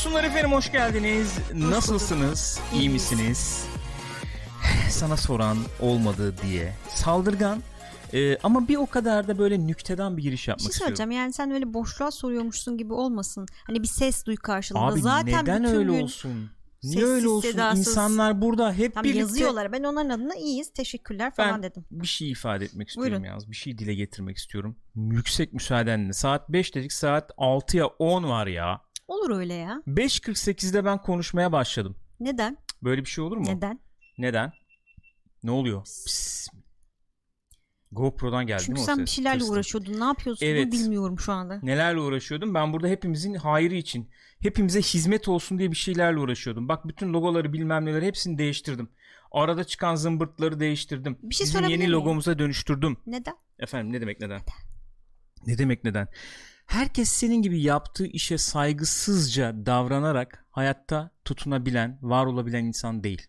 Buyursunlar efendim hoş geldiniz. Nasılsınız? İyi misiniz? Sana soran olmadı diye. Saldırgan ee, ama bir o kadar da böyle nükteden bir giriş yapmak şey istiyorum. söyleyeceğim yani sen öyle boşluğa soruyormuşsun gibi olmasın. Hani bir ses duy karşılığında. Abi Zaten neden bütün öyle gün olsun? Niye sessiz, öyle olsun? sedasız. İnsanlar burada hep tam birlikte yazıyorlar. Ben onların adına iyiyiz teşekkürler falan Ben dedim. bir şey ifade etmek istiyorum Buyurun. yalnız. Bir şey dile getirmek istiyorum. Yüksek müsaadenle. Saat 5 dedik saat 6'ya 10 var ya. Olur öyle ya. 5.48'de ben konuşmaya başladım. Neden? Böyle bir şey olur mu? Neden? Neden? Ne oluyor? Pss. GoPro'dan geldi Çünkü mi o sen ses? bir şeylerle Tırstım. uğraşıyordun. Ne yapıyorsun Evet. bilmiyorum şu anda. Nelerle uğraşıyordum? Ben burada hepimizin hayrı için, hepimize hizmet olsun diye bir şeylerle uğraşıyordum. Bak bütün logoları bilmem neleri hepsini değiştirdim. Arada çıkan zımbırtları değiştirdim. Bir şey Bizim yeni miyim? logomuza dönüştürdüm. Neden? Efendim ne demek neden? Ne demek neden? Herkes senin gibi yaptığı işe saygısızca davranarak hayatta tutunabilen, var olabilen insan değil.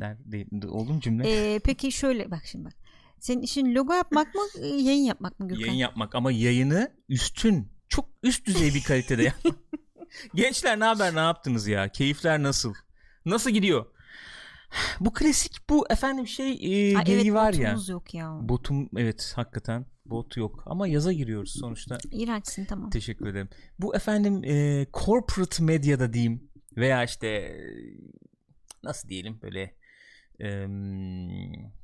Der, değil. Oldu mu cümle? Ee, peki şöyle bak şimdi bak. Senin işin logo yapmak mı e, yayın yapmak mı Gürkan? Yayın yapmak ama yayını üstün, çok üst düzey bir kalitede yapmak. Gençler ne haber ne yaptınız ya? Keyifler nasıl? Nasıl gidiyor? Bu klasik bu efendim şey e, geyiği evet, var ya. botumuz yok ya. Botum evet hakikaten bot yok ama yaza giriyoruz sonuçta. İğrençsin tamam. Teşekkür ederim. Bu efendim e, corporate medyada diyeyim veya işte e, nasıl diyelim böyle e,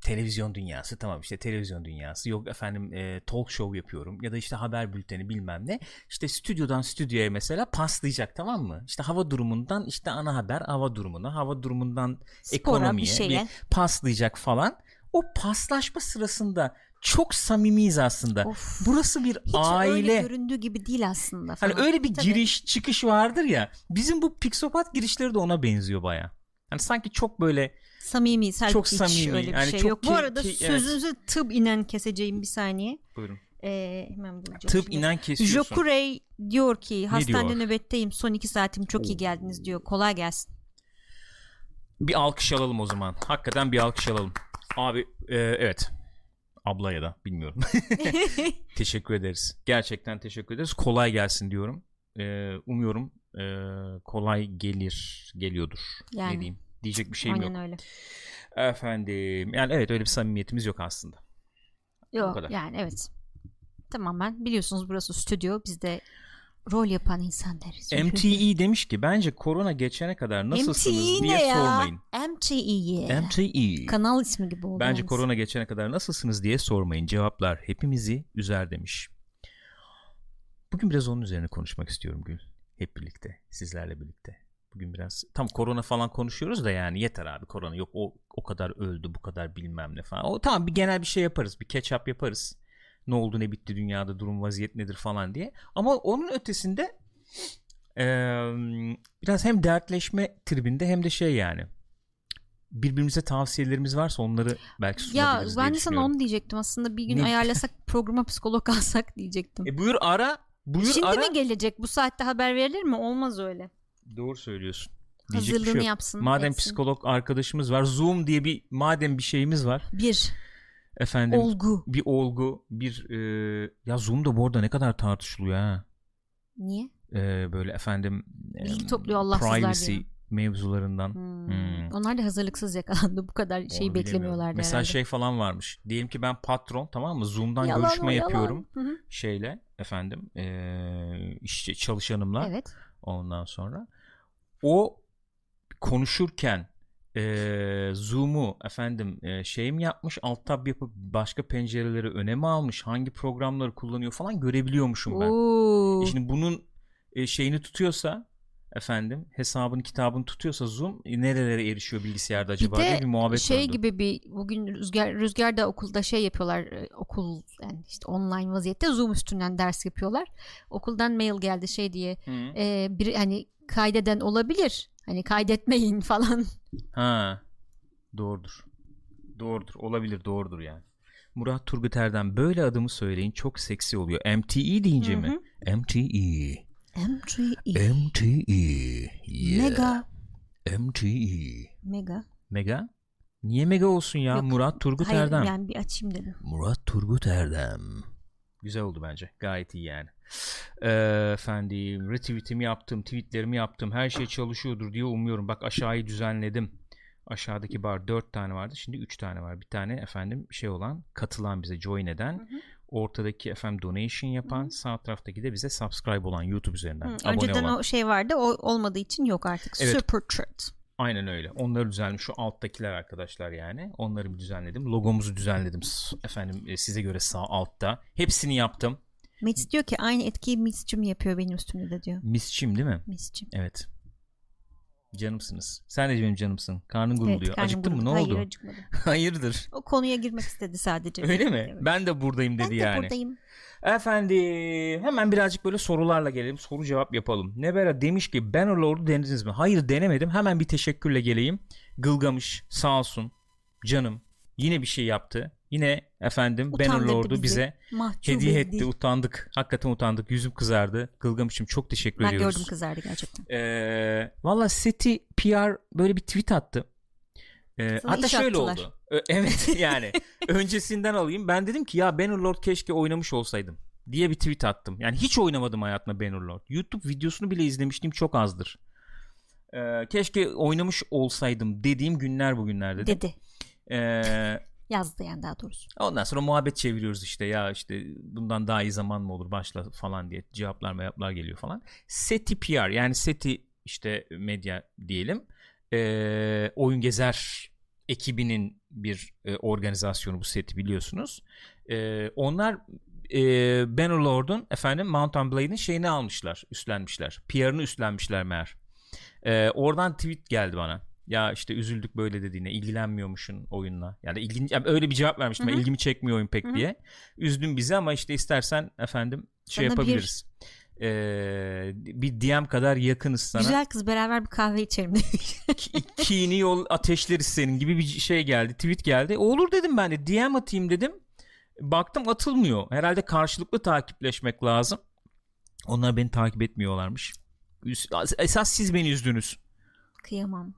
televizyon dünyası tamam işte televizyon dünyası yok efendim e, talk show yapıyorum ya da işte haber bülteni bilmem ne işte stüdyodan stüdyoya mesela paslayacak tamam mı işte hava durumundan işte ana haber hava durumuna hava durumundan Spora ekonomiye bir şeye. bir paslayacak falan o paslaşma sırasında çok samimiyiz aslında Of. burası bir Hiç aile öyle göründüğü gibi değil aslında falan. Hani öyle bir Tabii. giriş çıkış vardır ya. Bizim bu psikopat girişleri de ona benziyor baya. Hani sanki çok böyle Samimiyiz. Halbuki Çok samimi, öyle bir yani şey çok yok. Bu key- arada evet. sözünüzü tıp inen keseceğim bir saniye. buyurun. Ee, hemen bulacağım. Tıp şimdi. inen kesiyorsun. Jokurey diyor ki hastanede diyor? nöbetteyim son iki saatim çok iyi geldiniz diyor. Kolay gelsin. Bir alkış alalım o zaman. Hakikaten bir alkış alalım. Abi e, evet. Ablaya da bilmiyorum. teşekkür ederiz. Gerçekten teşekkür ederiz. Kolay gelsin diyorum. E, umuyorum e, kolay gelir, geliyordur. Yani. Ne diyeyim? Diyecek bir şeyim Aynen yok. öyle. Efendim. Yani evet öyle bir samimiyetimiz yok aslında. Yok yani evet. Tamamen biliyorsunuz burası stüdyo. Biz de rol yapan insanlarız. MTE demiş ki bence korona geçene kadar nasılsınız MTE diye ya? sormayın. MTE. MTE. Kanal ismi gibi oldu. Bence korona geçene kadar nasılsınız diye sormayın. Cevaplar hepimizi üzer demiş. Bugün biraz onun üzerine konuşmak istiyorum Gül. Hep birlikte. Sizlerle birlikte. Bugün biraz tam korona falan konuşuyoruz da yani yeter abi korona yok o o kadar öldü bu kadar bilmem ne falan. O tamam bir genel bir şey yaparız. Bir catch up yaparız. Ne oldu ne bitti dünyada durum vaziyet nedir falan diye. Ama onun ötesinde eee, biraz hem dertleşme tribinde hem de şey yani birbirimize tavsiyelerimiz varsa onları belki Ya sunabiliriz diye ben de sana onu diyecektim aslında bir gün Ne? ayarlasak programa psikolog alsak diyecektim. E buyur ara. Buyur Şimdi ara. mi gelecek bu saatte haber verilir mi? Olmaz öyle. Doğru söylüyorsun. Diyecek Hazırlığını şey yok. yapsın. Madem etsin. psikolog arkadaşımız var. Zoom diye bir madem bir şeyimiz var. Bir Efendim olgu. bir olgu, bir e, ya Zoom da bu arada ne kadar tartışılıyor ha. Niye? E, böyle efendim Bilgi topluyor Allahsızlar privacy diye. mevzularından. Hmm. Hmm. Onlar da hazırlıksız yakalandı. Bu kadar Onu şey bilemiyorum. beklemiyorlardı Mesela herhalde. şey falan varmış. Diyelim ki ben patron tamam mı? Zoom'dan Yalan görüşme o, yalan. yapıyorum Hı hı. şeyle efendim e, işçi çalışanımla. Evet. ondan sonra o konuşurken e, zoom'u efendim e, şey mi yapmış alt tab yapıp başka pencereleri öne mi almış hangi programları kullanıyor falan görebiliyormuşum ben. Oo. E şimdi bunun e, şeyini tutuyorsa efendim hesabını kitabını tutuyorsa zoom e, nerelere erişiyor bilgisayarda acaba bir diye bir muhabbet şey döndü. gibi bir bugün rüzgar rüzgarda okulda şey yapıyorlar e, okul yani işte online vaziyette zoom üstünden ders yapıyorlar okuldan mail geldi şey diye Hı. e, bir hani kaydeden olabilir hani kaydetmeyin falan Ha. Doğrudur. Doğrudur. Olabilir. Doğrudur yani. Murat Turgut Erdem böyle adımı söyleyin çok seksi oluyor. MTE deyince Hı mi? MTE. M3E MTE. Yeah. mega MTE. mega Mega? Niye mega olsun ya? Yok. Murat Turgut hayır Erdem. yani bir açayım dedim Murat Turgut Erdem. Güzel oldu bence. Gayet iyi yani. Ee, efendim retweetimi yaptım, tweetlerimi yaptım. Her şey çalışıyordur diye umuyorum. Bak aşağıyı düzenledim. Aşağıdaki bar 4 tane vardı. Şimdi 3 tane var. Bir tane efendim şey olan katılan bize join eden. Hı hı. Ortadaki efendim donation yapan. Hı hı. Sağ taraftaki de bize subscribe olan YouTube üzerinden. Hı, abone Önceden olan. o şey vardı o olmadığı için yok artık. Evet. Super Chat. Aynen öyle. Onları düzenledim. Şu alttakiler arkadaşlar yani. Onları bir düzenledim. Logomuzu düzenledim. Efendim e, size göre sağ altta. Hepsini yaptım. Mitch diyor ki aynı etkiyi Mitch'cim yapıyor benim üstümde de diyor. Misçim değil mi? Mitch'cim. Evet. Canımsınız. Sen de benim canımsın. Karnın gurulduyor. karnım Acıktın mı? Ne guruldu. oldu? Hayır acıkmadım. Hayırdır? O konuya girmek istedi sadece. Öyle mi? Evet. Ben de buradayım dedi Ben de yani. buradayım. Efendim hemen birazcık böyle sorularla gelelim. Soru cevap yapalım. Nebera demiş ki Bannerlord'u denediniz mi? Hayır denemedim. Hemen bir teşekkürle geleyim. Gılgamış sağ olsun. Canım yine bir şey yaptı. Yine efendim Utandırdı Bannerlord'u bizi. bize Mahcup hediye etti. Utandık. Hakikaten utandık. Yüzüm kızardı. Gılgamış'ım çok teşekkür Ben ediyoruz. gördüm kızardı gerçekten. Ee, Valla Seti PR böyle bir tweet attı. Ee, Sana hatta şöyle attılar. oldu. Ö- evet yani öncesinden alayım. Ben dedim ki ya Bannerlord keşke oynamış olsaydım diye bir tweet attım. Yani hiç oynamadım hayatımda Bannerlord. YouTube videosunu bile izlemiştim çok azdır. Ee, keşke oynamış olsaydım dediğim günler bugünler dedim. Dedi. Ee, Yazdı yani daha doğrusu. ondan sonra muhabbet çeviriyoruz işte ya işte bundan daha iyi zaman mı olur başla falan diye cevaplar mevaplar geliyor falan. SETI PR yani SETI işte medya diyelim Ee, oyun gezer ekibinin bir e, organizasyonu bu seti biliyorsunuz. Ee, onlar e, Bannerlord'un efendim Mountain Blade'in şeyini almışlar üstlenmişler. PR'ını üstlenmişler meğer. Ee, oradan tweet geldi bana. Ya işte üzüldük böyle dediğine ilgilenmiyormuşsun oyunla. Yani ilgin yani öyle bir cevap vermiştim. Hı hı. ben, ilgimi çekmiyor oyun pek Hı hı. diye. Üzdün bizi ama işte istersen efendim şey bir- yapabiliriz. Ee, bir DM kadar yakınız sana. Güzel kız beraber bir kahve içelim Kini yol ateşleriz senin gibi bir şey geldi. Tweet geldi. Olur dedim ben de. DM atayım dedim. Baktım atılmıyor. Herhalde karşılıklı takipleşmek lazım. Onlar beni takip etmiyorlarmış. Esas siz beni üzdünüz. Kıyamam.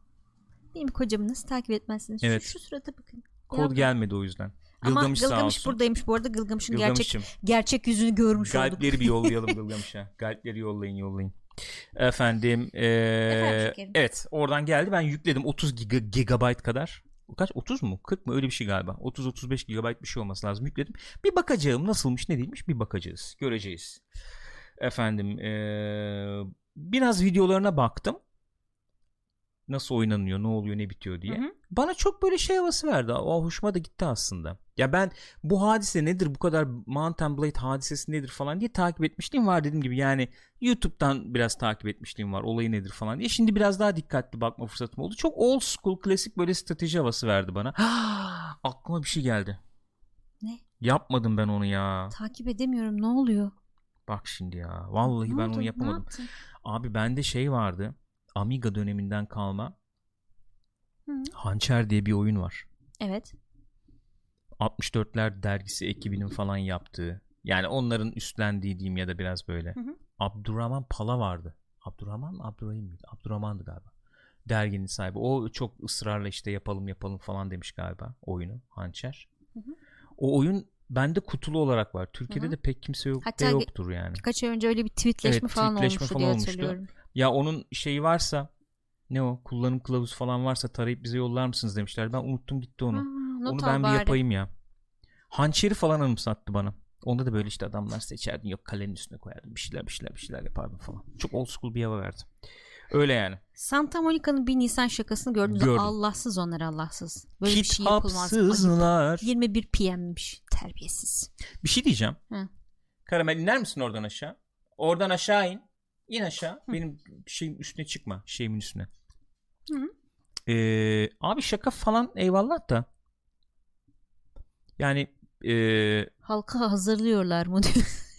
Benim kocamı nasıl takip etmezsiniz? Evet. Şu, şu surata bakın. Kod Ya- gelmedi o yüzden. Ama Gılgamış, buradaymış bu arada Gılgamış'ın gerçek gerçek yüzünü görmüş olduk. Galpleri bir yollayalım Gılgamış'a. Galpleri yollayın yollayın. Efendim, ee, Efendim evet oradan geldi ben yükledim 30 giga, gigabyte kadar. Kaç 30 mu 40 mı öyle bir şey galiba 30-35 gigabyte bir şey olması lazım yükledim. Bir bakacağım nasılmış ne değilmiş bir bakacağız göreceğiz. Efendim ee, biraz videolarına baktım. Nasıl oynanıyor ne oluyor ne bitiyor diye. Hı hı. Bana çok böyle şey havası verdi. O hoşuma da gitti aslında. Ya ben bu hadise nedir bu kadar Mountain Blade hadisesi nedir falan diye takip etmişliğim var dediğim gibi yani YouTube'dan biraz takip etmişliğim var olayı nedir falan diye şimdi biraz daha dikkatli bakma fırsatım oldu çok old school klasik böyle strateji havası verdi bana aklıma bir şey geldi Ne? yapmadım ben onu ya Takip edemiyorum ne oluyor? bak şimdi ya vallahi Ne ben oldu? onu yapamadım abi bende şey vardı Amiga döneminden kalma Hı. Hançer diye bir oyun var Evet. 64'ler dergisi ekibinin falan yaptığı yani onların üstlendiği diyeyim ya da biraz böyle. Hı hı. Abdurrahman Pala vardı. Abdurrahman mı Abdurrahim miydi? Abdurrahman'dı galiba. Derginin sahibi. O çok ısrarla işte yapalım yapalım falan demiş galiba oyunu Hançer. Hı hı. O oyun bende kutulu olarak var. Türkiye'de Hı hı. de pek kimse yok Hatta de yoktur yani. Birkaç ay önce öyle bir tweetleşme Evet, falan tweetleşme olmuştu falan diye olmuştu. hatırlıyorum. Ya onun şeyi varsa ne o kullanım kılavuzu falan varsa tarayıp bize yollar mısınız demişler. Ben unuttum gitti onu. Not Onu ben bir bari. yapayım ya. Hançeri falan anımsattı bana. Onda da böyle işte adamlar seçerdin yok kalenin üstüne koyardın bir şeyler bir şeyler bir şeyler yapardın falan. Çok old school bir hava verdi. Öyle yani. Santa Monica'nın bir Nisan şakasını gördünüz. Gördüm. Allahsız onlar Allahsız. Böyle bir şey yapılmaz. Ayıp. Kitapsızlar. 21 PM'miş. Terbiyesiz. Bir şey diyeceğim. Hı. Karamel iner misin oradan aşağı? Oradan aşağı in. İn aşağı. Benim şeyin üstüne çıkma. Şeyimin üstüne. Hı. Ee, abi şaka falan eyvallah da. Yani ee, Halka hazırlıyorlar mı diyor.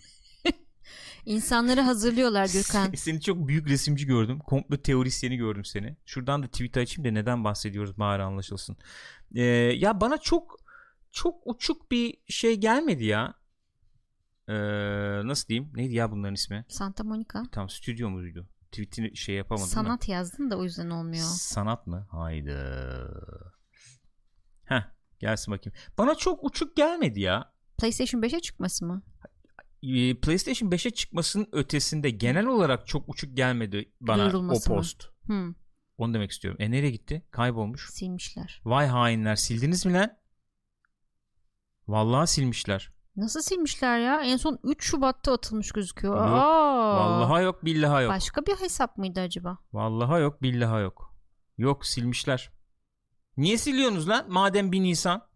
İnsanları hazırlıyorlar Gürkan. Seni çok büyük resimci gördüm. Komplo teorisyeni gördüm seni. Şuradan da tweet açayım da neden bahsediyoruz bari anlaşılsın. Ee, ya bana çok çok uçuk bir şey gelmedi ya. Ee, nasıl diyeyim? Neydi ya bunların ismi? Santa Monica. Tam stüdyo muydu? Tweetini şey yapamadım da. Sanat yazdın da o yüzden olmuyor. Sanat mı? Haydi. Heh gelsin bakayım. Bana çok uçuk gelmedi ya. PlayStation 5'e çıkması mı? E, PlayStation 5'e çıkmasının ötesinde genel olarak çok uçuk gelmedi bana o post. Hmm, Onu demek istiyorum. E nereye gitti? Kaybolmuş. silmişler. Vay hainler sildiniz mi lan? Vallahi silmişler. Nasıl silmişler ya? En son 3 Şubat'ta atılmış gözüküyor. Yok, Aa, Vallahi yok billahi yok. Başka bir hesap mıydı acaba? Vallahi yok billahi yok. Yok silmişler. Niye siliyorsunuz lan madem bir Nisan?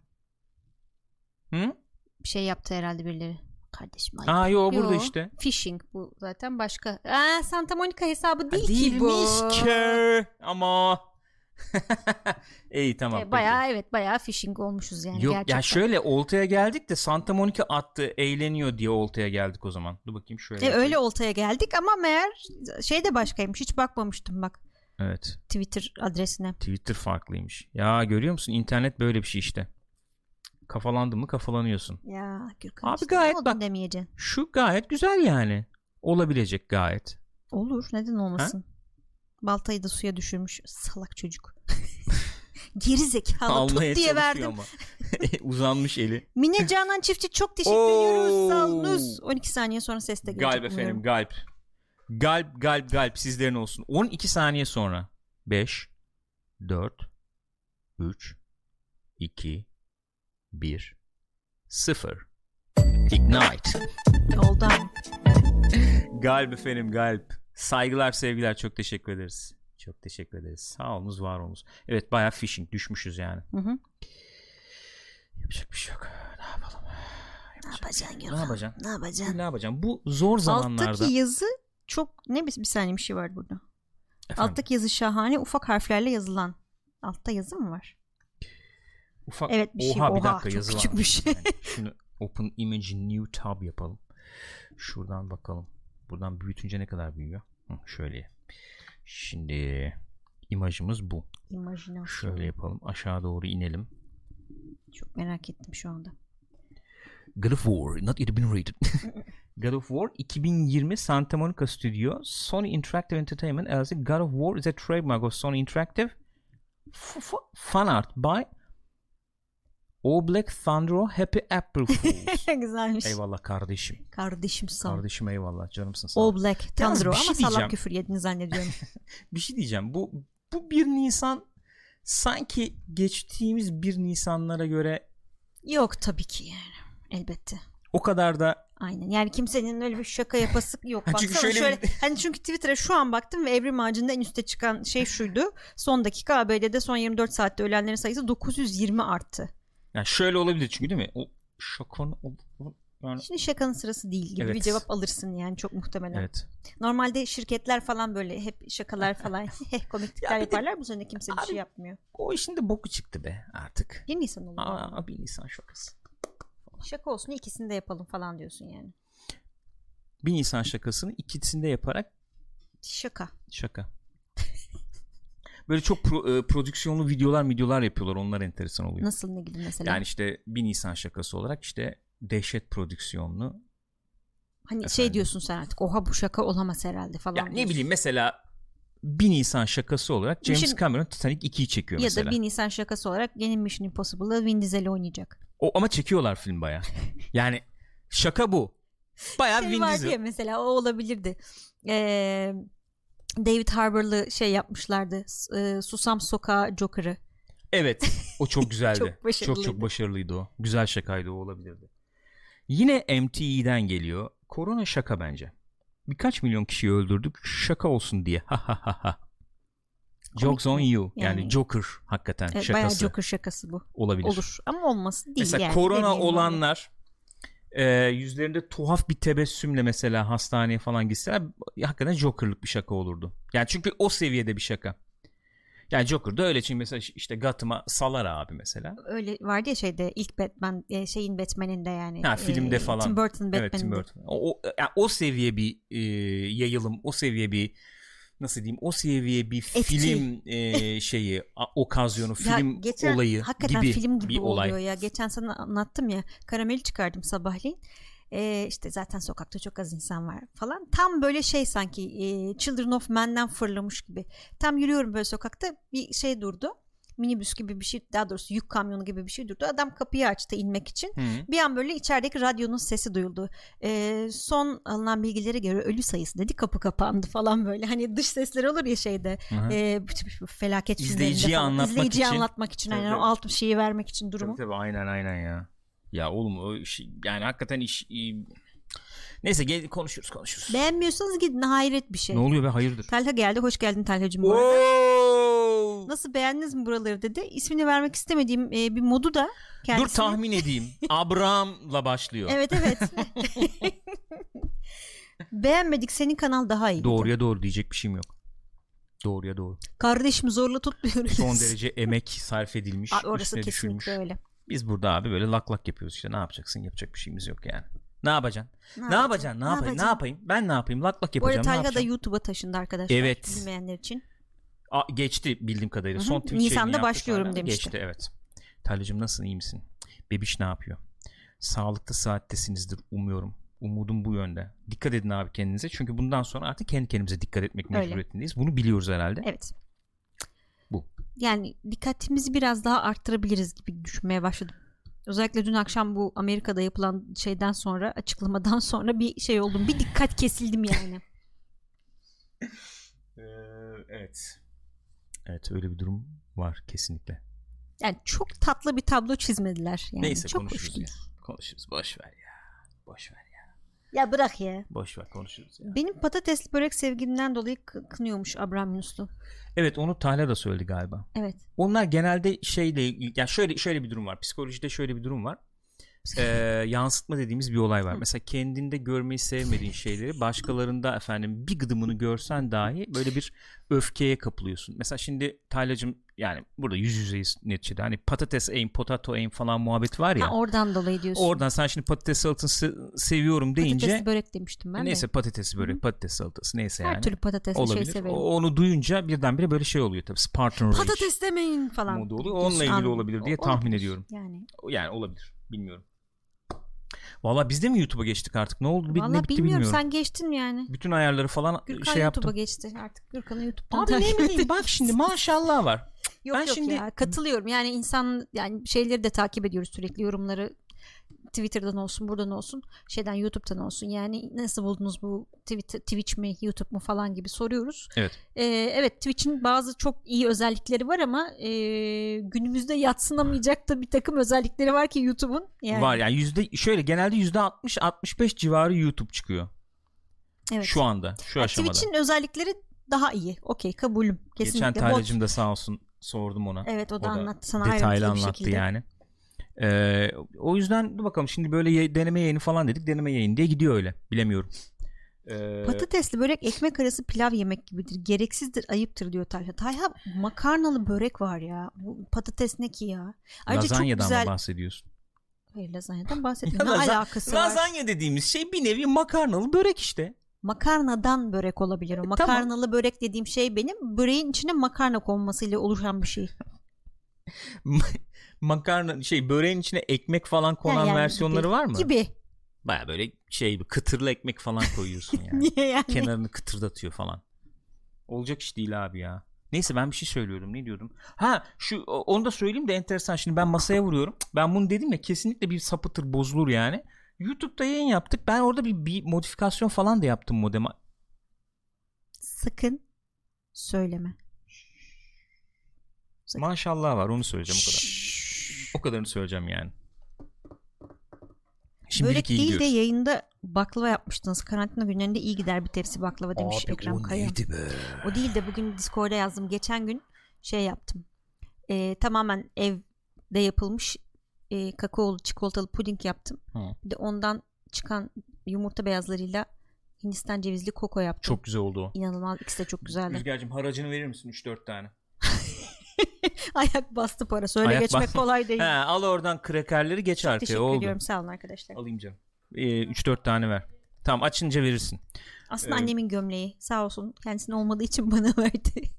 Hı? Bir şey yaptı herhalde birileri. Kardeşim ayıp. Aa yo burada Yo, işte. Phishing bu zaten başka. Aa, Santa Monica hesabı değil ki bu. Değilmiş ki ama. İyi tamam. E, peki. bayağı evet bayağı phishing olmuşuz yani Yok gerçekten. ya şöyle oltaya geldik de Santa Monica attı eğleniyor diye oltaya geldik o zaman. Dur bakayım şöyle. E, yapayım. öyle oltaya geldik ama meğer şey de başkaymış. Hiç bakmamıştım bak Evet. Twitter adresine. Twitter farklıymış. Ya görüyor musun internet böyle bir şey işte. Kafalandın mı kafalanıyorsun. Ya Gürkan Abi işte, gayet bak- demeyeceksin. Şu gayet güzel yani. Olabilecek gayet. Olur neden olmasın. Baltayı da suya düşürmüş salak çocuk. Geri zekalı tut diye verdim. ama. Uzanmış eli. Mine Canan Çiftçi çok teşekkür ediyoruz. Sağ olunuz. 12 saniye sonra ses de gelecek. Galp efendim galp. Galp galp galp sizlerin olsun. 12 saniye sonra. 5 4 3 2 1 0 Ignite. Oldu ama. Galp efendim galp. Saygılar sevgiler çok teşekkür ederiz. Çok teşekkür ederiz. Sağ olunuz var olunuz. Evet bayağı phishing düşmüşüz yani. Hı hı. Yapacak bir şey yok. Ne yapalım? Ne yapacaksın Ne yapacaksın? Ne yapacaksın? Ne yapacağım? Bu zor zamanlarda. Alttaki yazı çok ne bir, bir saniye bir şey var burada. Efendim, Alttaki yazı şahane ufak harflerle yazılan. Altta yazı mı var? Ufak... Evet bir şey. Oha bir Oha, dakika çok yazı küçükmüş. varmış. Yani şunu open image new tab yapalım. Şuradan bakalım. Buradan büyütünce ne kadar büyüyor? Hı, şöyle. Şimdi imajımız bu. İmajinasyon. Şöyle yapalım. Aşağı doğru inelim. Çok merak ettim şu anda. God of War not yet been rated. God of War 2020 Santa Monica Studio Sony Interactive Entertainment LLC God of War is a trademark of Sony Interactive f- Fan art by O Black Thundero Happy April Fools. Güzelmiş. eyvallah kardeşim. Kardeşim sağ ol. Kardeşim eyvallah canımsın sağ ol. All Black Thundero bir şey ama salak küfür yediğini zannediyorum. Bir şey diyeceğim. Bu bu 1 Nisan sanki geçtiğimiz 1 Nisanlara göre yok tabii ki yani. Elbette. o kadar da Aynen. Yani kimsenin öyle bir şaka yapası yok. Ha, Baksana çünkü şöyle şöyle, hani çünkü Twitter'a şu an baktım ve Evrim Ağacı'nda en üste çıkan şey şuydu. Son dakika ABD'de son 24 saatte ölenlerin sayısı 920 arttı. Yani şöyle olabilir çünkü değil mi? O o- yani Şimdi şakanın sırası değil gibi Evet. bir cevap alırsın yani çok muhtemelen. evet. Normalde şirketler falan böyle hep şakalar falan komiklikler Ya bir de- yaparlar. Bu sene kimse bir Abi- şey yapmıyor. O işin de boku çıktı be artık. 1 Nisan olur. Aa, bir Nisan şakası. Şaka olsun ikisini de yapalım falan diyorsun yani. Bir Nisan şakasını ikisinde yaparak Şaka. şaka. Böyle çok pro- e, prodüksiyonlu videolar videolar yapıyorlar. Onlar enteresan oluyor. Nasıl ne gibi mesela? Yani işte bir Nisan şakası olarak işte dehşet prodüksiyonlu. hani şey efendim. diyorsun sen artık oha bu şaka olamaz herhalde falan. Ya ne diyorsun. bileyim mesela bir Nisan şakası olarak James Mission- Cameron Titanic 2'yi çekiyor Ya mesela. da bir Nisan şakası olarak yeni Mission Impossible'da Vin Diesel oynayacak. O ama çekiyorlar film baya. Yani şaka bu. Baya Şey Vin Diesel. ya mesela o olabilirdi. Ee, David Harbour'lı şey yapmışlardı. E, Susam Sokağı Joker'ı. Evet. O çok güzeldi. Çok çok, başarılıydı. çok başarılıydı o. Güzel şakaydı o olabilirdi. Yine MTE'den geliyor. Korona şaka bence. Birkaç milyon kişiyi öldürdük. Şaka olsun diye. Ha ha ha ha. Jokes on you. Yani, Yani- Joker hakikaten Evet, bayağı şakası Joker şakası bu. olabilir. Olur. Ama olmasın değil Mesela yani. korona olanlar e, yüzlerinde tuhaf bir tebessümle mesela hastaneye falan gitseler hakikaten Joker'lık bir şaka olurdu. Yani çünkü o seviyede bir şaka. Yani Joker da öyle çünkü mesela işte Gotham'a salar abi mesela. Öyle vardı ya şeyde ilk Batman e, şeyin Batman'inde yani. Ha, filmde falan. Tim Burton Batman'inde. Evet Tim Burton. O, o, yani o seviye bir e, yayılım, o seviye bir nasıl diyeyim, o seviye bir Etki. film e, şeyi, a- okazyonu, Ya film geçen, olayı hakikaten gibi film gibi bir olay. oluyor ya. Geçen sana anlattım ya. Karameli çıkardım sabahleyin. Ee, işte zaten sokakta çok az insan var falan. Tam böyle şey sanki e, Children of Men'den fırlamış gibi. Tam yürüyorum böyle sokakta bir şey durdu. Minibüs gibi bir şey daha doğrusu yük kamyonu gibi bir şey durdu. Adam kapıyı açtı inmek için. Hı. Bir an böyle içerideki radyonun sesi duyuldu. Ee, son alınan bilgilere göre ölü sayısı dedi kapı kapandı falan böyle. Hani dış sesler olur ya şeyde. Hı hı. E, felaket falan. anlatmak İzleyiciye için. anlatmak için. Tabii, aynen, o alt şeyi vermek için durumu. Tabii tabii aynen aynen ya. Ya oğlum o iş, yani hakikaten iş iyi. Neyse gel konuşuruz konuşuruz. Beğenmiyorsanız gidin hayret bir şey. Ne oluyor be hayırdır? Talha geldi. Hoş geldin Talha'cığım. Oo! Nasıl beğendiniz mi buraları dedi. İsmini vermek istemediğim e, bir modu da Dur kendisine. tahmin edeyim. Abraham'la başlıyor. Evet evet. Beğenmedik senin kanal daha iyi. Doğruya doğru diyecek bir şeyim yok. Doğruya doğru. Kardeşim zorla tutmuyoruz. Son derece emek sarf edilmiş. Aa, orası kesinlikle düşülmüş. öyle. Biz burada abi böyle lak lak yapıyoruz işte. Ne yapacaksın? Yapacak bir şeyimiz yok yani. Ne yapacaksın? Ne, Ne yapacaksın? Ne, yapayım? Ne yapacaksın? yapayım? Ben ne yapayım? Lak lak Bu arada yapacağım. Ne Talha da yapacağım? YouTube'a taşındı arkadaşlar. Evet. Bilmeyenler için. Aa, geçti bildiğim kadarıyla. Hı hı. Son Twitch Nisan'da başlıyorum hala. demişti. Geçti evet. Talyacığım nasılsın? iyi misin? Bebiş ne yapıyor? Sağlıklı saattesinizdir umuyorum. Umudum bu yönde. Dikkat edin abi kendinize. Çünkü bundan sonra artık kendi kendimize dikkat etmek Öyle. mecburiyetindeyiz. Bunu biliyoruz herhalde. Evet. Bu. Yani dikkatimizi biraz daha arttırabiliriz gibi düşünmeye başladım. Özellikle dün akşam bu Amerika'da yapılan şeyden sonra açıklamadan sonra bir şey oldum. Bir dikkat kesildim yani. Ee, evet. Evet öyle bir durum var kesinlikle. Yani çok tatlı bir tablo çizmediler. Yani. Neyse çok konuşuruz ya. Konuşuruz. Boş ver ya. Boş ver ya. Ya bırak ya. Boş ver konuşuruz ya. Benim patatesli börek sevgimden dolayı kı- kınıyormuş Abraham Yunuslu. Evet onu Talha da söyledi galiba. Evet. Onlar genelde şeyle ilgili yani şöyle şöyle bir durum var. Psikolojide şöyle bir durum var. Ee, yansıtma dediğimiz bir olay var. Mesela kendinde görmeyi sevmediğin şeyleri başkalarında efendim bir gıdımını görsen dahi böyle bir öfkeye kapılıyorsun. Mesela şimdi Taylacığım yani burada yüz yüzeyiz neticede. Hani patates aim, potato aim falan muhabbet var ya. Ha, oradan dolayı diyorsun. Oradan sen şimdi patates salatasını seviyorum deyince Patatesli börek demiştim ben neyse de. patatesi börek, patates salatası neyse Her yani. türlü patatesli şey olabilir. severim. O- onu duyunca birdenbire böyle şey oluyor tabii. Spartan Rage Patates demeyin falan. modu oluyor. Onunla ilgili olabilir diye tahmin olabilir. ediyorum. Yani. Yani olabilir. Bilmiyorum. Valla biz de mi YouTube'a geçtik artık? Ne oldu? Bir- Valla ne bitti bilmiyorum. bilmiyorum. Sen geçtin mi yani? Bütün ayarları falan Gürkan şey YouTube'a yaptım. geçti artık. Gürkan'ı YouTube'dan Abi ne takip bileyim edin. bak şimdi maşallah var. Yok Ben yok şimdi- ya katılıyorum. Yani insan yani şeyleri de takip ediyoruz sürekli yorumları Twitter'dan olsun buradan olsun şeyden YouTube'dan olsun yani nasıl buldunuz bu Twitter, Twitch mi YouTube mu falan gibi soruyoruz. Evet. Ee, evet Twitch'in bazı çok iyi özellikleri var ama e, günümüzde yatsınamayacak da bir takım özellikleri var ki YouTube'un. Yani, Var yani yüzde şöyle genelde yüzde 60-65 civarı YouTube çıkıyor. evet. Şu anda. Şu Yani aşamada. Twitch'in özellikleri daha iyi. Okey kabulüm. Kesinlikle. Geçen Talyacığım da sağ olsun sordum ona. Evet o da, O da anlattı sana detaylı ayrıntılı bir anlattı şekilde. yani. Ee, o yüzden dur bakalım şimdi böyle deneme yayını falan dedik. Deneme yayın diye gidiyor öyle. Bilemiyorum. Ee, Patatesli börek ekmek arası pilav yemek gibidir. Gereksizdir, ayıptır diyor Talha. Talha makarnalı börek var ya. Bu patates ne ki ya? Ayrıca çok lazanyadan güzel. mı bahsediyorsun? Hayır lazanyadan bahsetmiyorum. Ne laza- alakası var? Lazanya dediğimiz şey bir nevi makarnalı börek işte. Makarnadan börek olabilir o. E, Makarnalı börek dediğim şey benim böreğin içine makarna konmasıyla oluşan bir şey. Makarna şey böreğin içine ekmek falan konan Ha, yani versiyonları gibi. var mı? Gibi. Baya böyle şey bir kıtırlı ekmek falan koyuyorsun yani. Niye yani? Kenarını kıtırdatıyor falan. Olacak iş değil abi ya. Neyse ben bir şey söylüyordum. Ne diyordum? Ha şu onu da söyleyeyim de enteresan. Şimdi ben masaya vuruyorum. Ben bunu dedim ya kesinlikle bir sapıtır bozulur yani. YouTube'da yayın yaptık. Ben orada bir, bir modifikasyon falan da yaptım modeme. Sakın söyleme. Sakın. Maşallah var onu söyleyeceğim o kadar. O kadarını söyleyeceğim yani. Şimdilik Börek iyi değil de gidiyoruz. yayında baklava yapmıştınız. Karantina günlerinde iyi gider bir tepsi baklava demiş Abi Ekrem o Kaya. neydi be? O değil de bugün Discord'a yazdım. Geçen gün şey yaptım. Ee, tamamen evde yapılmış e, kakaolu çikolatalı puding yaptım. Hı. Bir de ondan çıkan yumurta beyazlarıyla Hindistan cevizli koko yaptım. Çok güzel oldu o. İnanılmaz ikisi de çok güzeldi. Rüzgar'cığım haracını verir misin 3-4 tane? Ayak bastı parası. Öyle Ayak geçmek bastı. kolay değil. He, al oradan krekerleri geç arkaya Teşekkür oldu. ediyorum. Sağ olun arkadaşlar. Alayım canım. Ee, 3-4 tane ver. Tamam açınca verirsin. Aslında Evet. annemin gömleği. Sağ olsun. Kendisinin olmadığı için bana verdi.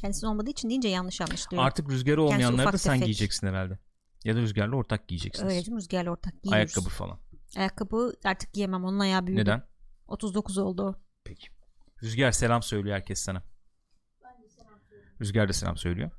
Kendisinin olmadığı için deyince yanlış anlaşılıyor. Artık rüzgarı olmayanları da sen tefek. giyeceksin herhalde. Ya da rüzgarla ortak giyeceksiniz. Öyle mi? Rüzgarla ortak giyiyoruz. Ayakkabı falan. Ayakkabı artık giyemem. Onun ayağı büyüdü. Neden? 39 oldu o. Peki. Rüzgar selam söylüyor herkes sana. Rüzgar da selam söylüyor.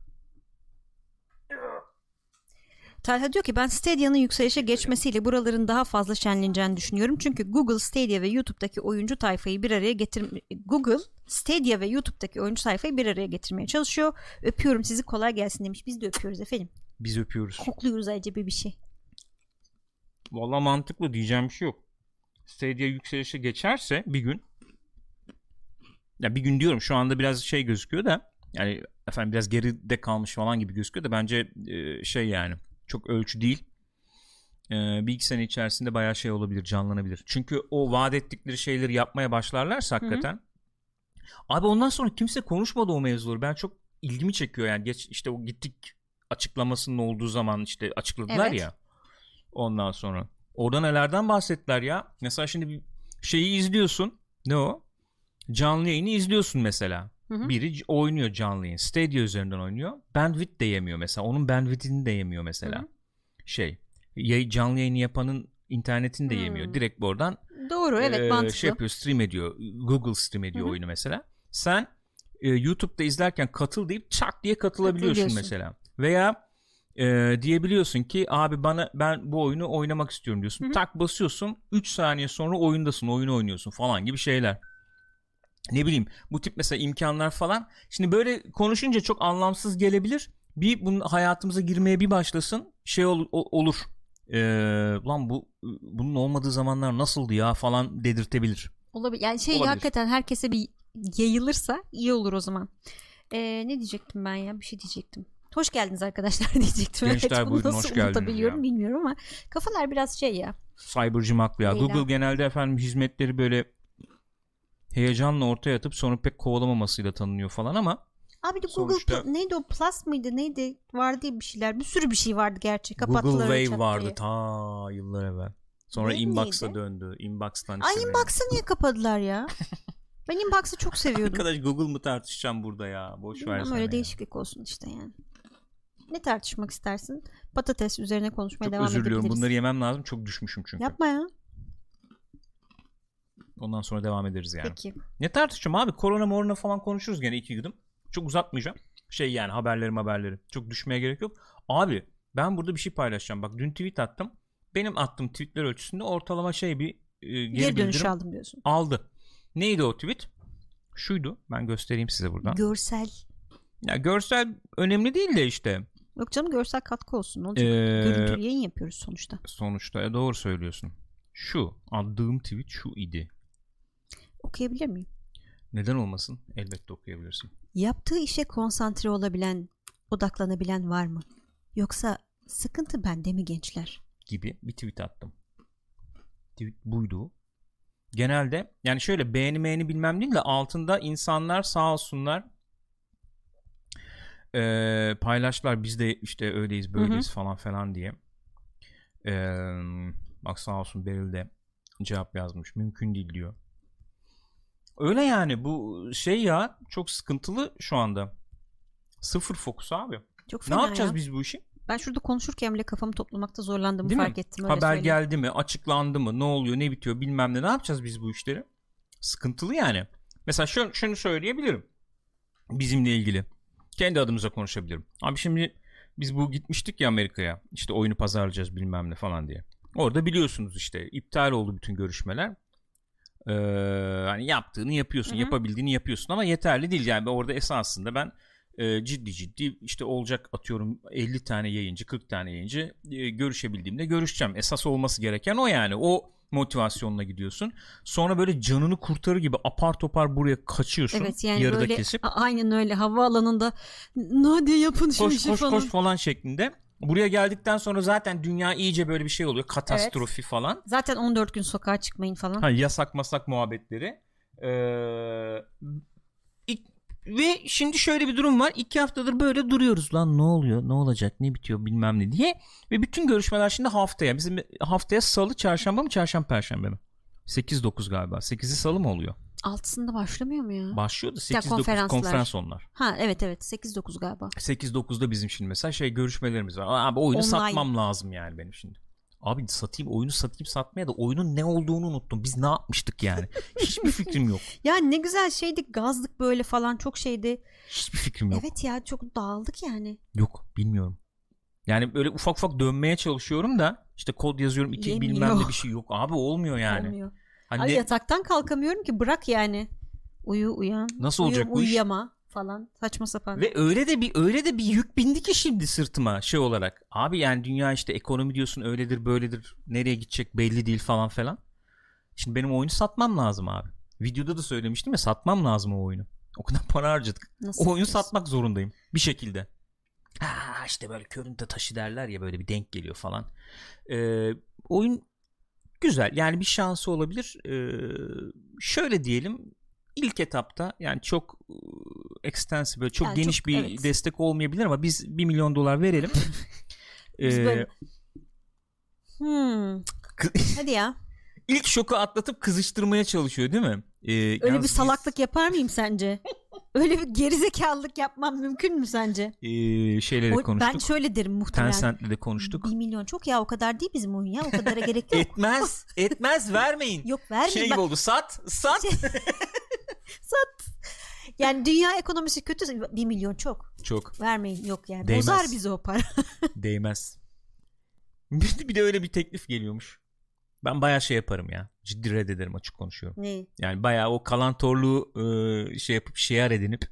Talha diyor ki ben Stadia'nın yükselişe geçmesiyle buraların daha fazla şenleneceğini düşünüyorum. Çünkü Google Stadia ve YouTube'daki oyuncu tayfayı bir araya getir Google Stadia ve YouTube'daki oyuncu tayfayı bir araya getirmeye çalışıyor. Öpüyorum sizi kolay gelsin demiş. Biz de öpüyoruz efendim. Biz öpüyoruz. Kokluyoruz acaba bir şey. Valla mantıklı diyeceğim bir şey yok. Stadia yükselişe geçerse bir gün ya bir gün diyorum şu anda biraz şey gözüküyor da yani efendim biraz geride kalmış falan gibi gözüküyor da bence e, şey yani çok ölçü değil. E, bir iki sene içerisinde bayağı şey olabilir canlanabilir. Çünkü o vaat ettikleri şeyleri yapmaya başlarlarsa hakikaten hı hı. abi ondan sonra kimse konuşmadı o mevzuları. Ben çok ilgimi çekiyor yani geç işte o gittik açıklamasının olduğu zaman işte açıkladılar evet. ya ondan sonra. Orada nelerden bahsettiler ya? Mesela şimdi bir şeyi izliyorsun. Ne o? Canlı yayını izliyorsun mesela. Hı hı. Biri oynuyor canlı yayın. Stadia üzerinden oynuyor. Bandwidth de yemiyor mesela. Onun bandwidth'ini de yemiyor mesela. Hı hı. Şey. Yay, canlı yayını yapanın internetini de hı. yemiyor. Direkt buradan Doğru evet e, mantıklı. Şey yapıyor stream ediyor. Google stream ediyor hı hı. oyunu mesela. Sen e, YouTube'da izlerken katıl deyip çak diye katılabiliyorsun mesela. Veya e, diyebiliyorsun ki abi bana ben bu oyunu oynamak istiyorum diyorsun. Hı hı. Tak basıyorsun 3 saniye sonra oyundasın oyunu oynuyorsun falan gibi şeyler ne bileyim bu tip mesela imkanlar falan. Şimdi böyle konuşunca çok anlamsız gelebilir. Bir bunun hayatımıza girmeye bir başlasın şey ol, olur. Ee, lan bu bunun olmadığı zamanlar nasıldı ya falan dedirtebilir. Olabilir. Yani şey Olabilir. hakikaten herkese bir yayılırsa iyi olur o zaman. Ee, ne diyecektim ben ya? Bir şey diyecektim. Hoş geldiniz arkadaşlar diyecektim. Gençler evet, buyurun hoş geldiniz ya. bilmiyorum ama kafalar biraz şey ya. Cybercım haklı ya. Google genelde efendim hizmetleri böyle heyecanla ortaya atıp sonra pek kovalamamasıyla tanınıyor falan ama Abi de Google sonuçta... neydi o? Plus mıydı? Neydi? Vardı diye bir şeyler. Bir sürü bir şey vardı gerçi. Kapattılar Google Wave vardı ta yıllar evvel. Sonra ne, Inbox'a döndü. Inbox'tan Ay Inbox'ı niye kapadılar ya? Ben Inbox'ı çok seviyordum. Arkadaş Google mu tartışacağım burada ya? Boş ver Ama öyle ya. değişiklik olsun işte yani. Ne tartışmak istersin? Patates üzerine konuşmaya çok devam edebiliriz çok özür diliyorum. bunları yemem lazım. Çok düşmüşüm çünkü. Yapma ya Ondan sonra devam ederiz yani. Peki. Ne tartışacağım abi? Korona morona falan konuşuruz gene iki gıdım. Çok uzatmayacağım. Şey yani haberlerim haberleri. Çok düşmeye gerek yok. Abi ben burada bir şey paylaşacağım. Bak dün tweet attım. Benim attığım tweetler ölçüsünde ortalama şey bir e, geri, geri dönüş aldım diyorsun. Aldı. Neydi o tweet? Şuydu. Ben göstereyim size buradan. Görsel. Ya görsel önemli değil de işte. Yok canım görsel katkı olsun. Ne olacak? Ee, Görüntülü yayın yapıyoruz sonuçta. Sonuçta ya doğru söylüyorsun. Şu aldığım tweet şu idi. Okuyabilir miyim? Neden olmasın? Elbette okuyabilirsin. Yaptığı işe konsantre olabilen, odaklanabilen var mı? Yoksa sıkıntı bende mi gençler? Gibi bir tweet attım. Tweet buydu. Genelde yani şöyle beğeni beğeni bilmem değil de altında insanlar sağ olsunlar e, paylaştılar biz de işte öyleyiz böyleyiz hı hı. falan falan diye. E, bak sağ olsun Beril de cevap yazmış. Mümkün değil diyor. Öyle yani bu şey ya çok sıkıntılı şu anda. Sıfır fokus abi. Çok ne yapacağız ya. biz bu işi? Ben şurada konuşurken bile kafamı toplamakta zorlandığımı Değil fark mi? ettim. Öyle Haber söyleyeyim. geldi mi? Açıklandı mı? Ne oluyor? Ne bitiyor? Bilmem ne. Ne yapacağız biz bu işleri? Sıkıntılı yani. Mesela şunu, şunu söyleyebilirim. Bizimle ilgili. Kendi adımıza konuşabilirim. Abi şimdi biz bu gitmiştik ya Amerika'ya. İşte oyunu pazarlayacağız bilmem ne falan diye. Orada biliyorsunuz işte iptal oldu bütün görüşmeler. Ee, hani yaptığını yapıyorsun, Hı-hı. yapabildiğini yapıyorsun ama yeterli değil yani orada esasında ben e, ciddi ciddi işte olacak atıyorum 50 tane yayıncı, 40 tane yayıncı e, görüşebildiğimde görüşeceğim. Esas olması gereken o yani. O motivasyonla gidiyorsun. Sonra böyle canını kurtarır gibi apar topar buraya kaçıyorsun. Evet yani yarıda böyle kesip. aynen öyle havaalanında hadi yapın şu koş, işi koş, falan. Koş falan şeklinde. Buraya geldikten sonra zaten dünya iyice böyle bir şey oluyor. Katastrofi evet. falan. Zaten 14 gün sokağa çıkmayın falan. Ha, yasak masak muhabbetleri. Ee, ilk, ve şimdi şöyle bir durum var. İki haftadır böyle duruyoruz lan ne oluyor ne olacak ne bitiyor bilmem ne diye. Ve bütün görüşmeler şimdi haftaya. Bizim haftaya salı çarşamba mı çarşamba perşembe mi? 8-9 galiba. 8'i salı mı oluyor? Altısında başlamıyor mu ya? Başlıyordu 8-9 konferans onlar. Ha evet evet 8-9 galiba. 8-9'da bizim şimdi mesela şey görüşmelerimiz var. Abi oyunu Online. satmam lazım yani benim şimdi. Abi satayım oyunu satayım satmaya da oyunun ne olduğunu unuttum. Biz ne yapmıştık yani? Hiçbir fikrim yok. ya ne güzel şeydi gazlık böyle falan çok şeydi. Hiçbir fikrim yok. Evet ya çok dağıldık yani. Yok bilmiyorum. Yani böyle ufak ufak dönmeye çalışıyorum da işte kod yazıyorum iki Yemiyor. bilmem ne bir şey yok. Abi olmuyor yani. Olmuyor. Hani Ay ne- yataktan kalkamıyorum ki bırak yani. Uyu uyan. Nasıl uyu, olacak bu iş? Uyuyama falan. Saçma sapan. Ve öyle de bir öyle de bir yük bindi ki şimdi sırtıma şey olarak. Abi yani dünya işte ekonomi diyorsun öyledir böyledir. Nereye gidecek belli değil falan falan. Şimdi benim oyunu satmam lazım abi. Videoda da söylemiştim ya satmam lazım o oyunu. O kadar para harcadık. Nasıl O oyunu yapıyorsun? satmak zorundayım bir şekilde. Ha işte böyle körünte taşı derler ya böyle bir denk geliyor falan. Ee, oyun güzel yani bir şansı olabilir. Ee, şöyle diyelim ilk etapta yani çok e, extensive böyle çok Yani geniş çok- bir evet. destek olmayabilir ama biz 1 milyon dolar verelim. Biz Ee, böyle- Hmm. Hadi ya. ilk şoku atlatıp kızıştırmaya çalışıyor değil mi? Ee, Öyle bir biz, salaklık yapar mıyım sence? Öyle bir gerizekalılık yapmam mümkün mü sence? e, şeyle de O- konuştuk. ben şöyle derim muhtemelen. Tencent'le de konuştuk. 1 milyon çok ya o kadar değil bizim oyun ya. O kadara gerek yok. Etmez. Etmez vermeyin. yok vermeyin. şey gibi oldu. Sat. Sat. yani dünya ekonomisi kötü. 1 milyon çok. Çok. Vermeyin yok yani. Değmez. Bozar bizi o para. Değmez. Bir de, bir de öyle bir teklif geliyormuş. Ben bayağı şey yaparım ya. Ciddi reddederim açık konuşuyorum. ne? Yani bayağı o kalantorluğu e, şey yapıp şiar edinip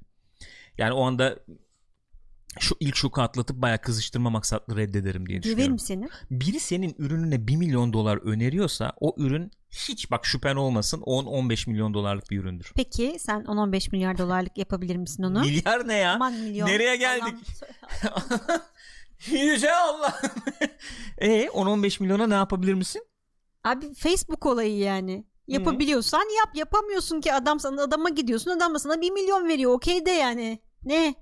yani o anda şu ilk şoku atlatıp bayağı kızıştırma maksatlı reddederim diye düşünüyorum. Döverim seni. Biri senin ürününe 1 milyon dolar öneriyorsa o ürün hiç bak şüphen olmasın 10-15 milyon dolarlık bir üründür. Peki sen 10-15 milyar dolarlık yapabilir misin onu? Milyar ne ya? Aman milyon. Nereye geldik? Yüce Allah. e 10-15 milyona ne yapabilir misin? Abi Facebook olayı yani. Yapabiliyorsan yap. Yapamıyorsun ki adam sana adama gidiyorsun. Adam da sana 1 milyon veriyor. Okey de yani. Ne?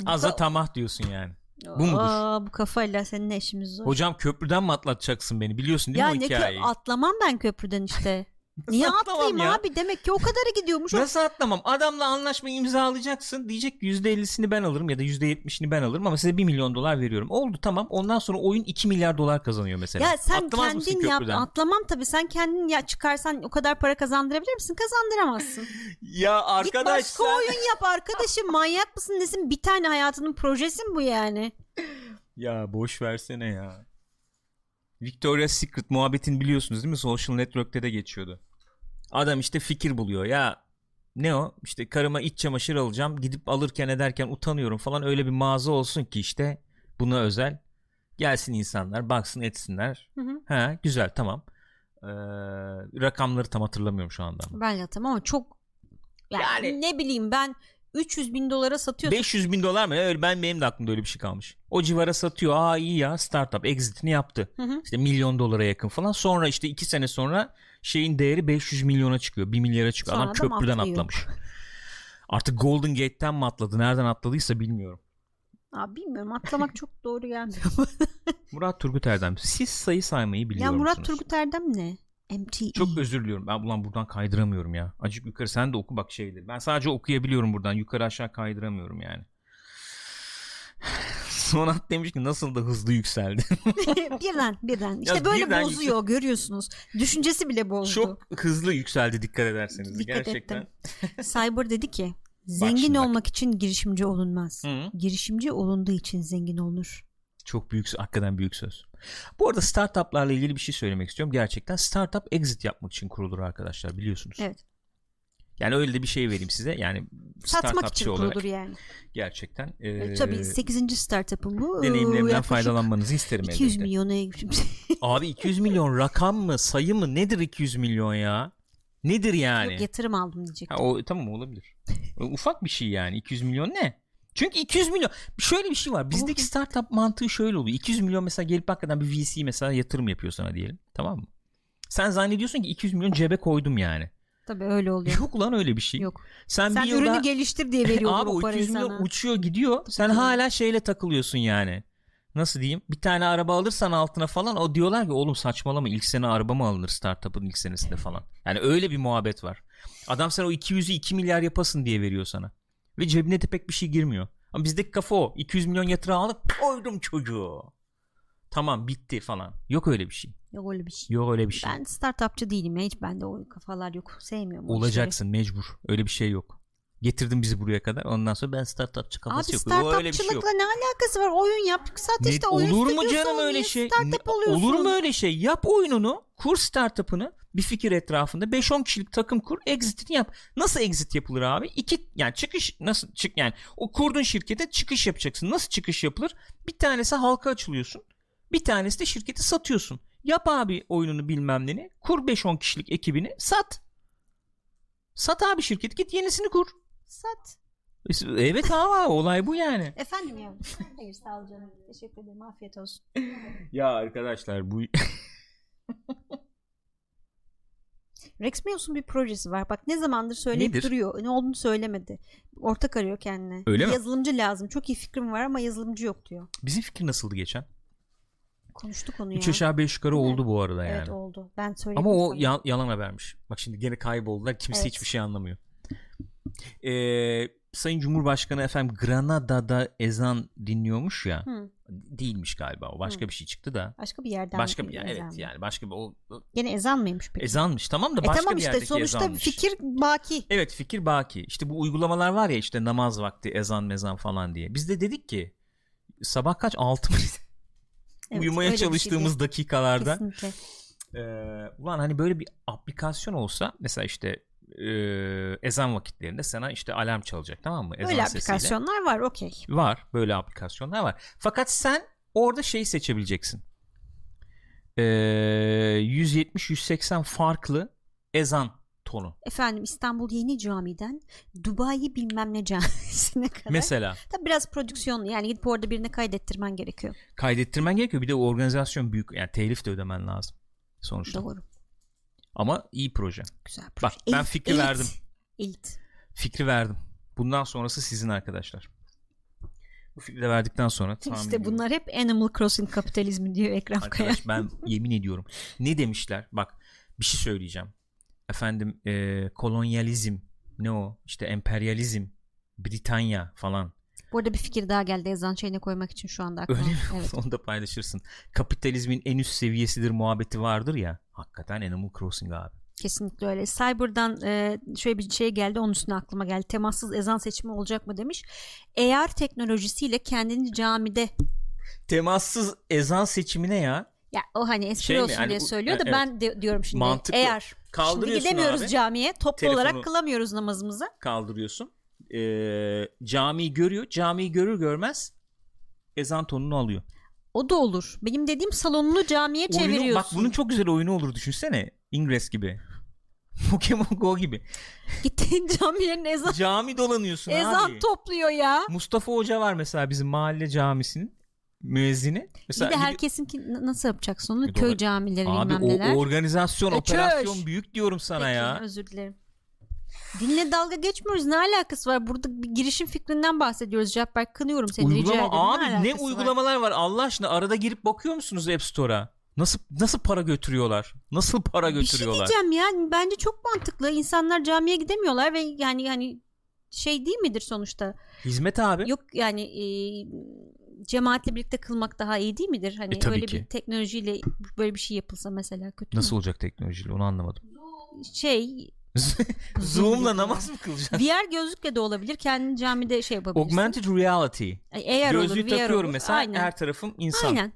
Bu Aza ka- tamah diyorsun yani. bu mudur? Aa, bu kafayla senin eşimiz zor. Hocam köprüden mi atlatacaksın beni? Biliyorsun değil ya mi o ne kö- hikayeyi? atlamam ben köprüden işte. Niye atlayayım ya? abi? Demek ki o kadara gidiyormuş. Nasıl atlamam? Adamla anlaşma imzalayacaksın. Diyecek ki %50'sini ben alırım ya da %70'ini ben alırım ama size 1 milyon dolar veriyorum. Oldu tamam. Ondan sonra oyun 2 milyar dolar kazanıyor mesela. Ya sen Atlamaz kendin yap. Atlamam tabii. Sen kendin ya çıkarsan o kadar para kazandırabilir misin? Kazandıramazsın. Ya Git arkadaş başka sen- oyun yap arkadaşım. Manyak mısın nesin? Bir tane hayatının projesi mi bu yani? Ya boş versene ya. Victoria's Secret muhabbetini biliyorsunuz değil mi? Social Network'te de geçiyordu. Adam işte fikir buluyor. Ya ne o? İşte karıma iç çamaşır alacağım. Gidip alırken ederken utanıyorum falan. Öyle bir mağaza olsun ki işte buna özel. Gelsin insanlar baksın etsinler. Hı hı. Ha güzel tamam. Ee, rakamları tam hatırlamıyorum şu anda. ama. Ben de tamam ama çok yani, Yani- ne bileyim ben 300 bin dolara satıyorsun. 500 bin dolar mı? Öyle, ben benim de aklımda öyle bir şey kalmış. O civara satıyor. Aa iyi ya startup exit'ini yaptı. Hı hı. İşte milyon dolara yakın falan. Sonra işte iki sene sonra şeyin değeri 500 milyona çıkıyor. 1 milyara çıkıyor. Sonra Adam köprüden atlıyor. atlamış. Artık Golden Gate'ten mi atladı? Nereden atladıysa bilmiyorum. Abi bilmiyorum atlamak çok doğru gelmiyor. Murat Turgut Erdem. Siz sayı saymayı biliyor ya Murat musunuz? Turgut Erdem ne? MTE. Çok özür diliyorum. Ben ulan buradan kaydıramıyorum ya. Acık yukarı sen de oku bak şeyleri. Ben sadece okuyabiliyorum buradan. Yukarı aşağı kaydıramıyorum yani. Sonat demiş ki nasıl da hızlı yükseldi. birden birden. İşte Ya böyle birden bozuyor görüyorsunuz. Düşüncesi bile bozdu. Çok hızlı yükseldi dikkat ederseniz. Dikkat Gerçekten. Cyber dedi ki zengin bak. olmak için girişimci olunmaz. Hı. Girişimci olunduğu için zengin olunur. Çok büyük, hakikaten büyük söz. Bu arada startuplarla ilgili bir şey söylemek istiyorum. Gerçekten startup exit yapmak için kurulur arkadaşlar biliyorsunuz. Evet. Yani öyle de bir şey vereyim size. Yani Satmak için olarak kurulur yani. gerçekten e, E, Tabii 8. startup'ım bu. deneyimlerimden Yaklaşık faydalanmanızı isterim 200 elbette. milyona Abi 200 milyon rakam mı sayı mı nedir 200 milyon ya? Nedir yani? Yok, yatırım aldım diyecektim. Ha, o tamam olabilir. E, Ufak bir şey yani 200 milyon ne? Çünkü 200 milyon şöyle bir şey var. Bizdeki startup mantığı şöyle oluyor. 200 milyon mesela gelip hakikaten bir VC mesela yatırım yapıyor sana diyelim. Tamam mı? Sen zannediyorsun ki 200 milyon cebe koydum yani. Tabii öyle oluyor. Yok lan öyle bir şey. Yok. Sen, Sen bir ürünü yılda geliştir diye veriyorlar abi o o parayı 200 milyon sana. uçuyor gidiyor. Sen hala şeyle takılıyorsun yani. Nasıl diyeyim? Bir tane araba alırsan altına falan o diyorlar ki oğlum saçmalama ilk sene araba mı alınır startup'ın ilk senesinde falan. Yani öyle bir muhabbet var. Adam sen o 200'ü 2 milyar yapasın diye veriyor sana. Ve cebine de pek bir şey girmiyor. Ama bizdeki kafa o. 200 milyon yatırım alıp koydum çocuğu. Tamam bitti falan. Yok öyle bir şey. Yok öyle bir şey. Yok öyle bir şey. Ben startupçı değilim. Hiç bende o kafalar yok. Sevmiyorum o işleri. Olacaksın mecbur. Öyle bir şey yok. Getirdin bizi buraya kadar. Ondan sonra ben startupçı kafası Abi yok. Bir şey startupçılıkla yok. ne alakası var? Oyun yap, sat Ne- işte oyun olur mu canım öyle şey? Startup oluyorsun. olur mu öyle şey? Yap oyununu, kur startup'ını bir fikir etrafında 5-10 kişilik takım kur, exit'ini yap. Nasıl exit yapılır abi? İki yani çıkış nasıl çık yani o kurduğun şirkete çıkış yapacaksın. Nasıl çıkış yapılır? Bir tanesi halka açılıyorsun. Bir tanesi de şirketi satıyorsun. Yap abi oyununu bilmem neni. Kur 5-10 kişilik ekibini sat. Sat abi şirketi git yenisini kur. Sat. Evet abi olay bu yani. Efendim yavrum. Hayır sağ ol canım. Teşekkür ederim. Afiyet olsun. Ya arkadaşlar bu Rex Meos'un bir projesi var. Bak ne zamandır söyleyip Nedir? duruyor. Ne olduğunu söylemedi. Ortak arıyor kendine. Öyle bir mi? Yazılımcı lazım. Çok iyi fikrim var ama yazılımcı yok diyor. bizim fikir nasıldı geçen? Konuştuk onu ya. 3 aşağı 5 yukarı Değil mi? oldu bu arada yani. Evet oldu. Ben söyledim. Ama o sana. ya- yalan habermiş. Bak şimdi gene kayboldular. Kimse Evet. hiçbir şey anlamıyor. Ee, Sayın Cumhurbaşkanı efendim Granada'da ezan dinliyormuş ya. Hı. Değilmiş galiba o. Başka Hı. bir şey çıktı da. Başka bir yerden. Başka bir ezan evet mı? yani başka bir o, o- Gene ezan mıymış peki? ezanmış tamam da e başka tamam bir işte yerdeki sonuçta ezanmış. fikir baki. Evet fikir baki. İşte bu uygulamalar var ya işte namaz vakti ezan mezan falan diye. Biz de dedik ki sabah kaç 6 mı? Evet, Uyumaya şey çalıştığımız değil. dakikalarda Kesinlikle. Ee, ulan hani böyle bir aplikasyon olsa mesela işte e, ezan vakitlerinde sana işte alarm çalacak tamam mı? Ezan Böyle sesiyle. aplikasyonlar var okey. Var böyle aplikasyonlar var. Fakat sen orada şeyi seçebileceksin. Ee, 170-180 farklı ezan tonu. Efendim İstanbul Yeni Cami'den Dubai bilmem ne camisine kadar. Mesela Tabii biraz prodüksiyonlu yani gidip orada birini kaydettirmen gerekiyor. kaydettirmen gerekiyor. Bir de organizasyon büyük. Yani telif de ödemen lazım sonuçta. Doğru. Ama iyi proje. Güzel proje. Bak, ben Elit, fikri elit, verdim. Elit. Fikri verdim. Bundan sonrası sizin arkadaşlar. Bu fikri de verdikten sonra tahmin İşte ediyorum. bunlar hep Animal Crossing kapitalizmi diyor Ekrem Kaya. Arkadaş ben yemin ediyorum. Ne demişler? Bak bir şey söyleyeceğim. Efendim e, kolonyalizm ne o? İşte emperyalizm Britanya falan. Bu arada bir fikir daha geldi ezan şeyine koymak için şu anda aklıma. Öyle mi? Evet. Onu da paylaşırsın. Kapitalizmin en üst seviyesidir muhabbeti vardır ya. Hakikaten Animal Crossing abi. Kesinlikle öyle. Cyber'dan e, şöyle bir şey geldi onun üstüne aklıma geldi. Temassız ezan seçimi olacak mı demiş. AR teknolojisiyle kendini camide Temassız ezan seçimine ya. Ya o hani espri Şey mi? olsun Hani diye bu- söylüyor da evet. ben de, diyorum şimdi Mantıklı. eğer şimdi gidemiyoruz abi. camiye toplu Telefonu- olarak kılamıyoruz namazımızı. Kaldırıyorsun. E, camiyi görüyor. Camiyi görür görmez ezan tonunu alıyor. O da olur. Benim dediğim salonunu camiye Oyunu, çeviriyorsun. bak bunun çok güzel oyunu olur düşünsene. Ingress gibi. Pokemon Go gibi. Gittiğin camilerin ezan, Cami dolanıyorsun ezan abi. topluyor ya. Mustafa Hoca var mesela bizim mahalle camisinin müezzini. Mesela bir de gidip- herkesinki n- nasıl yapacaksın onu? Köy camileri Abi bilmem o neler. organizasyon, E, operasyon çöş. büyük diyorum sana Peki, ya. Özür dilerim. Dinle dalga geçmiyoruz. Ne alakası var? Burada bir girişim fikrinden bahsediyoruz. Cabbar kınıyorum seni rica Uygulama ederim. abi ne var? uygulamalar var Allah aşkına arada girip bakıyor musunuz App Store'a? Nasıl nasıl para götürüyorlar? Nasıl para Bir şey götürüyorlar? diyeceğim ya. Bence çok mantıklı. İnsanlar camiye gidemiyorlar ve yani yani şey değil midir sonuçta? Hizmet abi. Yok yani e, cemaatle birlikte kılmak daha iyi değil midir? Hani E, öyle ki. bir teknolojiyle böyle bir şey yapılsa mesela kötü mü? Nasıl olacak teknolojiyle onu anlamadım. Şey Zoom'la namaz mı kılacaksın? VR gözlükle de olabilir. Kendini camide şey yapabilirsin. Augmented reality. Eğer Gözlüğü olur, takıyorum olur. mesela Aynen. her tarafım insan. Aynen.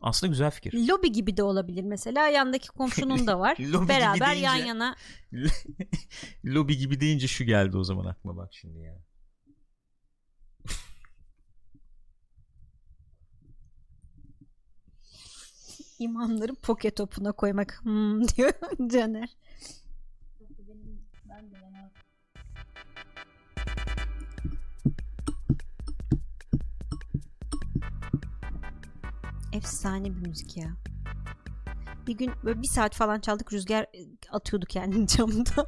Aslında güzel fikir. Lobi gibi de olabilir mesela. Yandaki komşunun da var. Beraber yan deyince- yana. Lobi gibi deyince şu geldi o zaman aklıma bak şimdi ya. İmamları poke topuna koymak hmm, diyor Caner. Efsane bir müzik ya. Bir gün böyle bir saat falan çaldık rüzgar e, atıyordu kendini camdan.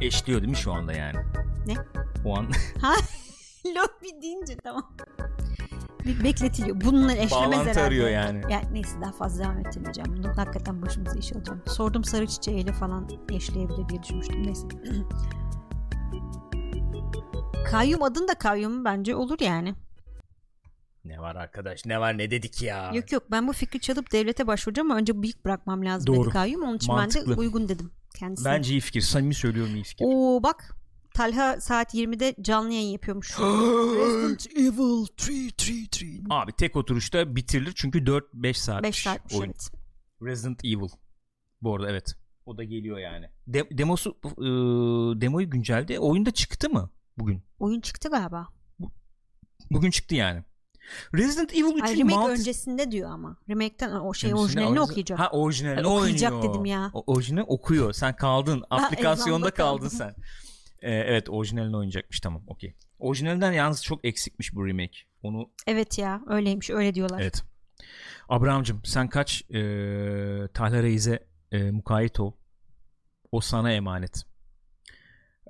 Eşliyor değil mi şu anda yani? Ne? O an Lobi deyince tamam. bir bekletiliyor. Bununla eşlemez Bağlantı herhalde. arıyor yani. Yani neyse daha fazla devam ettirmeyeceğim. Bunu hakikaten başımıza iş alacağım. Sordum sarı çiçeğiyle falan eşleyebilir diye düşünmüştüm. Neyse. kayyum adın da kayyum bence olur yani. Ne var arkadaş ne var ne dedik ya. Yok yok ben bu fikri çalıp devlete başvuracağım ama önce büyük bırakmam lazım Doğru. dedi kayyum. Onun için ben Mantıklı. de uygun dedim kendisine. Bence iyi fikir. Samimi söylüyorum iyi fikir. Oo bak Talha saat 20'de canlı yayın yapıyormuş. Resident Evil 333. Abi tek oturuşta bitirilir çünkü 4-5 saat. 5 saatmiş oyun. evet. Resident Evil. Bu arada evet. O da geliyor yani. De- demosu e, demoyu güncelde. Oyunda çıktı mı bugün? Oyun çıktı galiba. Bugün çıktı yani. Resident Evil 3'ün Ay, remake malt- öncesinde diyor ama. Remake'ten o şey Öncesinde orijinalini orijinal- okuyacak. Ha orijinalini Ha, okuyacak oynuyor. dedim ya. O, orijinali okuyor. Sen kaldın. Aplikasyonda kaldın sen. Ee, evet orijinalini oynayacakmış tamam okey. Orijinalinden yalnız çok eksikmiş bu remake. Onu Evet ya öyleymiş öyle diyorlar. evet. Abraham'cım sen kaç e, Talha Reis'e e, mukayyet ol. O sana emanet.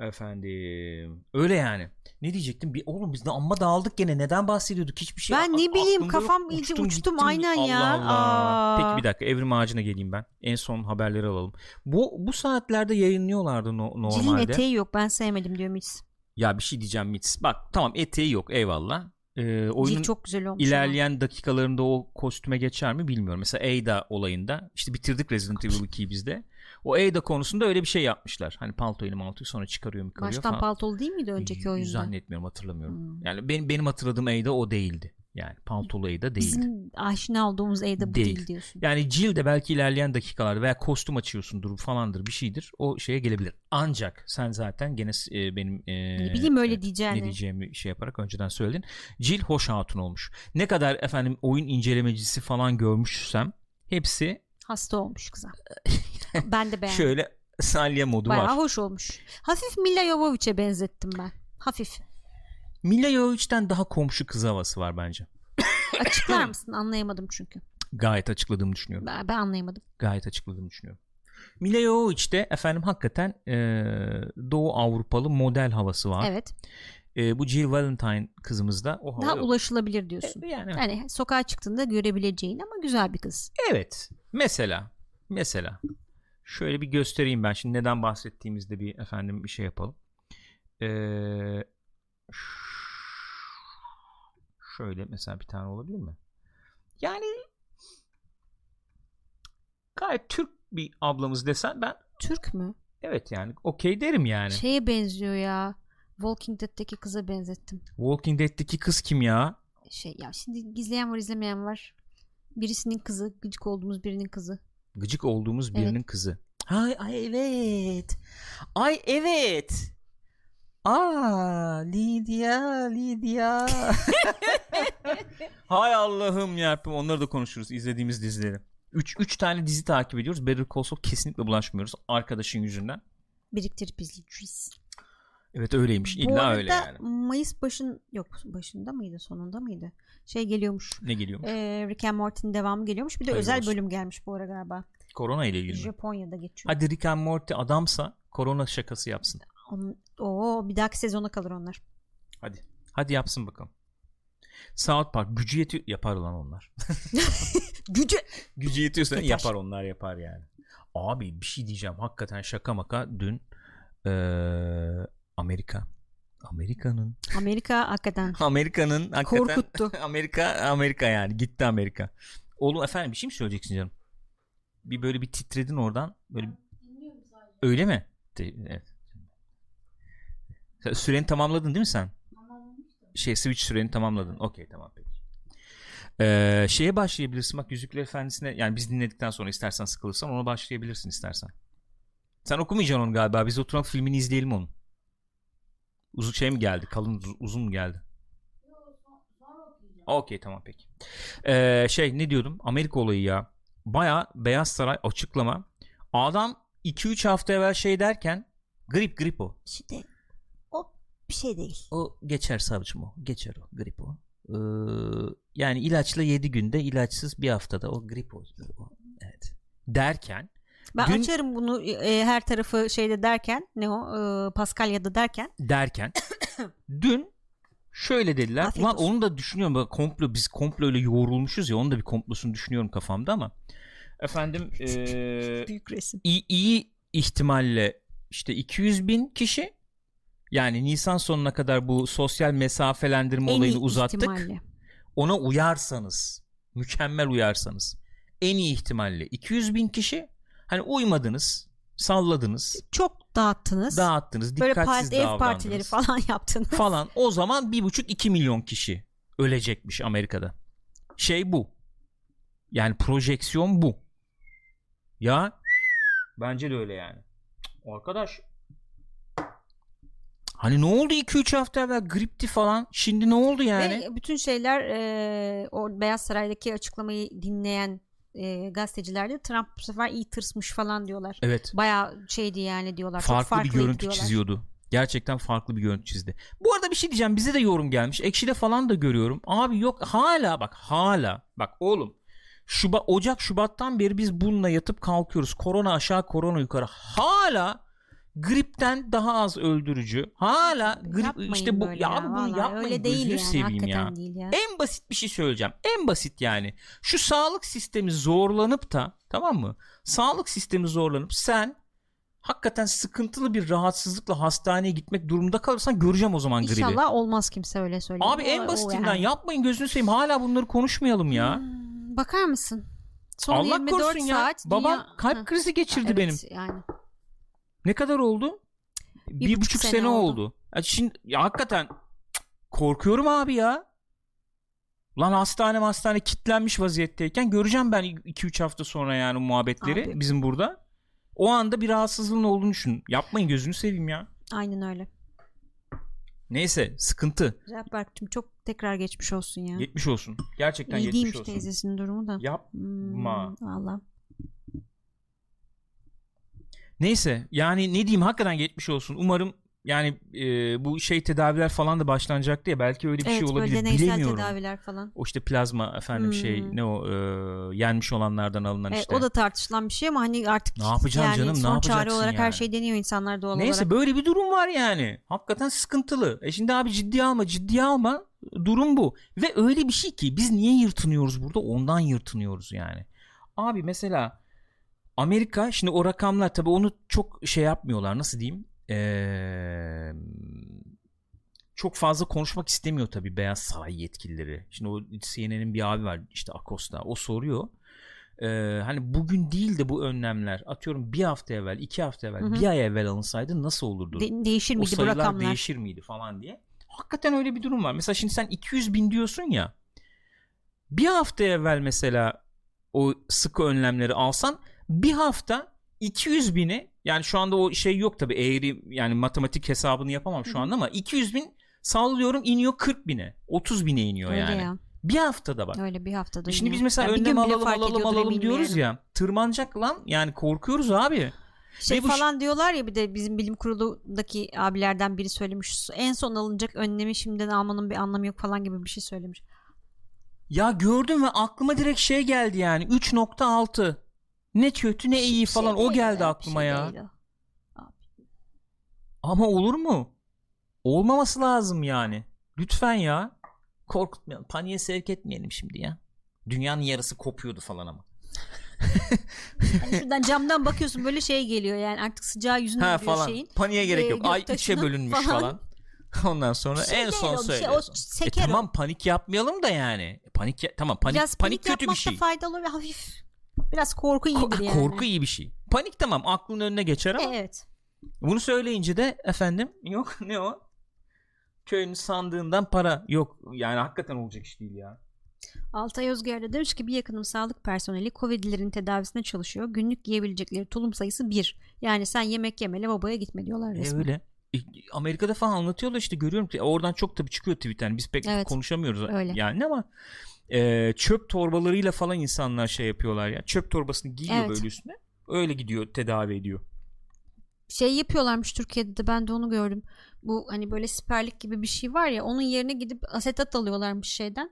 Efendim. Öyle yani. Ne diyecektim? Bir, oğlum biz de amma dağıldık gene. Neden bahsediyorduk? Hiçbir şey Ben ne bileyim, kafam yok. iyice Uçtum, uçtum, gittim. aynen ya. Allah Allah. Aa. Peki bir dakika. Evrim ağacına geleyim ben. En son haberleri alalım. Bu bu saatlerde yayınlıyorlardı no- Cilin normalde. eteği yok ben sevmedim diyor Mitz. Ya bir şey diyeceğim Mitz. Bak tamam eteği yok eyvallah. Ee, oyunun Cil çok güzel olmuş. ama. ilerleyen dakikalarında o kostüme geçer mi bilmiyorum. Mesela Ada olayında işte bitirdik Resident Evil 2'yi bizde. O Ada konusunda öyle bir şey yapmışlar. Hani paltoyu maltoyu sonra çıkarıyor mu çıkarıyor Baştan falan. paltolu değil miydi önceki oyunda? Zannetmiyorum hatırlamıyorum. Hmm. Yani benim benim hatırladığım Ada o değildi. Yani paltolu Ada değil. Bizim aşina olduğumuz Ada bu Değil. değil, diyorsun. Yani Jill de belki ilerleyen dakikalarda veya kostüm açıyorsundur falandır bir şeydir. O şeye gelebilir. Ancak sen zaten gene e, benim e, ne bileyim öyle diyeceğini. ne diyeceğimi şey yaparak önceden söyledin. Jill hoş hatun olmuş. Ne kadar efendim oyun incelemecisi falan görmüşsem hepsi Hasta olmuş kıza. ben de beğendim. şöyle salya modu Bayağı var. hoş olmuş. Hafif Mila Jovovich'e benzettim ben. Hafif. Mila Jovovich'ten daha komşu kız havası var bence. Açıklar mısın? Anlayamadım çünkü. Gayet açıkladığımı düşünüyorum. Ben, ben anlayamadım. Gayet açıkladığımı düşünüyorum. Mila Jovovich de efendim hakikaten e, Doğu Avrupalı model havası var. Evet. E, bu Jill Valentine kızımızda o hava Daha yok. ulaşılabilir diyorsun. E, yani, Yani sokağa çıktığında görebileceğin ama güzel bir kız. evet. Mesela mesela şöyle bir göstereyim ben şimdi neden bahsettiğimizde bir efendim bir şey yapalım. Ee, şöyle mesela bir tane olabilir mi? Yani gayet Türk bir ablamız desen ben Türk mü? evet yani okey derim yani. Şeye benziyor ya. Walking Dead'teki kıza benzettim. Walking Dead'deki kız kim ya? Şey ya şimdi izleyen var izlemeyen var. Birisinin kızı, gıcık olduğumuz birinin kızı. Gıcık olduğumuz birinin kızı. Ay ay evet. Ay evet. Aa Lydia Lydia. Hay Allah'ım yarabbim onları da konuşuruz izlediğimiz dizileri. 3 3 tane dizi takip ediyoruz. Better Call Saul kesinlikle bulaşmıyoruz arkadaşın yüzünden. Biriktirip izleyeceğiz. Evet öyleymiş. Bu İlla arada öyle yani. Mayıs başın yok başında mıydı sonunda mıydı? Şey geliyormuş. Ne geliyormuş? Ee, Rick and Morty'nin devamı geliyormuş. Bir de Hayırlı özel olsun. bölüm gelmiş bu ara galiba. Korona ile ilgili? Japonya'da geçiyor. Hadi Rick and Morty adamsa korona şakası yapsın. Onun, oo, bir dahaki sezona kalır onlar. Hadi. Hadi yapsın bakalım. South Park gücü yetiyor. Yapar lan onlar. Gücü. Gücü yetiyorsa Yeter. yapar onlar yapar yani. Abi bir şey diyeceğim. Hakikaten şaka maka dün eee, Amerika. Amerika'nın Amerika hakikaten Amerika'nın hakikaten korkuttu. Amerika Amerika yani gitti Amerika. Oğlum efendim bir şey mi söyleyeceksin canım? Bir böyle bir titredin oradan böyle öyle mi? Evet. Süreni tamamladın değil mi sen? Şey switch süreni tamamladın. Okey tamam peki. Ee, şeye başlayabilirsin bak Yüzükler Efendisi'ne yani biz dinledikten sonra istersen sıkılırsan ona başlayabilirsin istersen. Sen okumayacaksın onu galiba. Biz oturan filmini izleyelim onu. Uzun şey mi geldi? Kalın uz- uzun mu geldi? Okey tamam peki. Ee, şey ne diyordum? Amerika olayı ya. Baya Beyaz Saray açıklama. Adam 2-3 hafta evvel şey derken grip grip o. O bir şey değil. O geçer savcım o. Geçer o. Grip o. Ee, yani ilaçla 7 günde ilaçsız bir haftada o grip o. Evet. Derken Ben Dün- açarım bunu e, her tarafı şeyde derken ne o e, Paskalya'da derken derken dün Şöyle dediler. Afiyet Ulan olsun. onu da düşünüyorum. Bak, komplo biz komplo öyle yoğrulmuşuz ya. Onun da bir komplosunu düşünüyorum kafamda ama efendim eee Büyük resim. iyi, iyi ihtimalle işte 200 bin kişi yani Nisan sonuna kadar bu sosyal mesafelendirme En olayını uzattık. ihtimalle. Ona uyarsanız mükemmel uyarsanız en iyi ihtimalle 200 bin kişi hani uymadınız salladınız Çok dağıttınız. dağıttınız Böyle dikkatsiz parti, ev partileri falan yaptınız. falan o zaman bir buçuk iki milyon kişi ölecekmiş Amerika'da şey bu yani projeksiyon bu ya bence de öyle yani arkadaş hani ne oldu 2-3 hafta evvel gripti falan şimdi ne oldu yani Ve bütün şeyler e, o Beyaz Saray'daki açıklamayı dinleyen e, gazeteciler de Trump bu sefer iyi tırsmış falan diyorlar. evet Baya şeydi yani diyorlar. Çok farklı bir görüntü diyorlar. çiziyordu. Gerçekten farklı bir görüntü çizdi. Bu arada bir şey diyeceğim. Bize de yorum gelmiş. Ekşi'de falan da görüyorum. Abi yok hala bak hala. Bak oğlum. Şubat, Ocak Şubat'tan beri biz bununla yatıp kalkıyoruz. Korona aşağı korona yukarı. Hala gripten daha az öldürücü. Hala grip Yapmayın işte bu böyle ya, abi bunu yapmayın. Öyle değil yani seveyim ya. değil ya. En basit bir şey söyleyeceğim. En basit yani. Şu sağlık sistemi zorlanıp da tamam mı? Sağlık sistemi zorlanıp sen hakikaten sıkıntılı bir rahatsızlıkla hastaneye gitmek durumunda kalırsan göreceğim o zaman gribi. İnşallah olmaz kimse öyle söylüyor. Abi en O- o basitinden yani. yapmayın gözünü seveyim. Hala bunları konuşmayalım ya. Hmm, bakar mısın? Son Allah 24 korusun ya. saat Babam dünya- kalp Heh, krizi geçirdi evet, benim. Yani. Ne kadar oldu? Bir, buçuk buçuk sene sene, oldu. oldu. Ya şimdi ya hakikaten korkuyorum abi ya. Lan hastane hastane kitlenmiş vaziyetteyken göreceğim ben 2-3 hafta sonra yani muhabbetleri Abi. bizim burada. O anda bir rahatsızlığın olduğunu düşün. Yapmayın gözünü seveyim ya. Aynen öyle. Neyse sıkıntı. Berk'cim çok tekrar geçmiş olsun ya. Geçmiş olsun. Gerçekten İyi geçmiş olsun. teyzesinin durumu da. Yapma. Hmm, Valla. Neyse yani ne diyeyim hakikaten geçmiş olsun. Umarım yani e, bu şey tedaviler falan da başlanacaktı ya belki öyle bir evet şey böyle olabilir deneysel bilemiyorum. tedaviler falan. O işte plazma efendim şey Hmm. ne o e, yenmiş olanlardan alınan Evet, işte. o da tartışılan bir şey ama hani artık Ne yapacaksın yani canım, ne son çare yapacaksın olarak her yani? şey deniyor insanlar doğal Neyse olarak. böyle bir durum var yani. Hakikaten sıkıntılı. E şimdi abi ciddiye alma ciddiye alma. Durum bu. Ve öyle bir şey ki biz niye yırtınıyoruz burada? Ondan yırtınıyoruz yani. Abi mesela Amerika şimdi o rakamlar tabii onu çok şey yapmıyorlar nasıl diyeyim? Ee, çok fazla konuşmak istemiyor tabii Beyaz Saray yetkilileri. Şimdi o CNN'in bir abi var işte Acosta o soruyor. Ee, hani bugün değil de bu önlemler atıyorum bir hafta evvel iki hafta evvel Hı hı. bir ay evvel alınsaydı nasıl olurdu? De- değişir o miydi bu sayılar rakamlar? değişir miydi falan diye. Hakikaten öyle bir durum var. Mesela şimdi sen 200 bin diyorsun ya bir hafta evvel mesela o sıkı önlemleri alsan bir hafta 200 bini yani şu anda o şey yok tabi eğri yani matematik hesabını yapamam şu anda ama 200 bin sallıyorum iniyor 40 bine 30 bine iniyor Öyle yani. ya. Bir haftada bak. Öyle bir haftada. E Şimdi biz mesela Ya bir önlem alalım alalım alalım diyoruz yani. ya. Tırmanacak lan yani korkuyoruz abi. Şey Ve bu falan diyorlar ya bir de bizim bilim kurulundaki abilerden biri söylemiş. En son alınacak önlemi şimdiden almanın bir anlamı yok falan gibi bir şey söylemiş. Ya gördüm ve aklıma direkt şey geldi yani 3.6 ne kötü ne iyi falan şey o geldi aklıma şey ya. Ama olur mu? Olmaması lazım yani. Lütfen ya. Korkutmayalım. Paniğe sevk etmeyelim şimdi ya. Dünyanın yarısı kopuyordu falan ama. Hani şuradan camdan bakıyorsun böyle şey geliyor yani artık sıcağı yüzüne Ha falan. şeyin. Paniğe gerek Ee, yok. Ay içe bölünmüş falan. falan. Ondan sonra şey en son şey, o söylüyorsun. E seker o. tamam panik yapmayalım da yani. Panik ya- tamam panik Biraz panik, panik, kötü bir şey. da faydalı ve hafif. Biraz korku iyidir Ko- yani. Korku iyi bir şey. Panik tamam aklın önüne geçer ama Evet. bunu söyleyince de efendim yok ne o? Köyün sandığından para yok. Yani hakikaten olacak iş değil ya. Altay Özger de demiş ki bir yakınım sağlık personeli Covid'lilerin tedavisine çalışıyor. Günlük yiyebilecekleri tulum sayısı bir. Yani sen yemek yemeli babaya gitme diyorlar E resmen. öyle. E, Amerika'da falan anlatıyorlar işte görüyorum ki oradan çok tabii çıkıyor Twitter'den biz pek Evet. konuşamıyoruz Öyle. yani ama e, çöp torbalarıyla falan insanlar şey yapıyorlar ya çöp torbasını giyiyor Evet. böyle üstüne öyle gidiyor tedavi ediyor. Şey yapıyorlarmış Türkiye'de de ben de onu gördüm. Bu hani böyle siperlik gibi bir şey var ya onun yerine gidip asetat alıyorlarmış şeyden.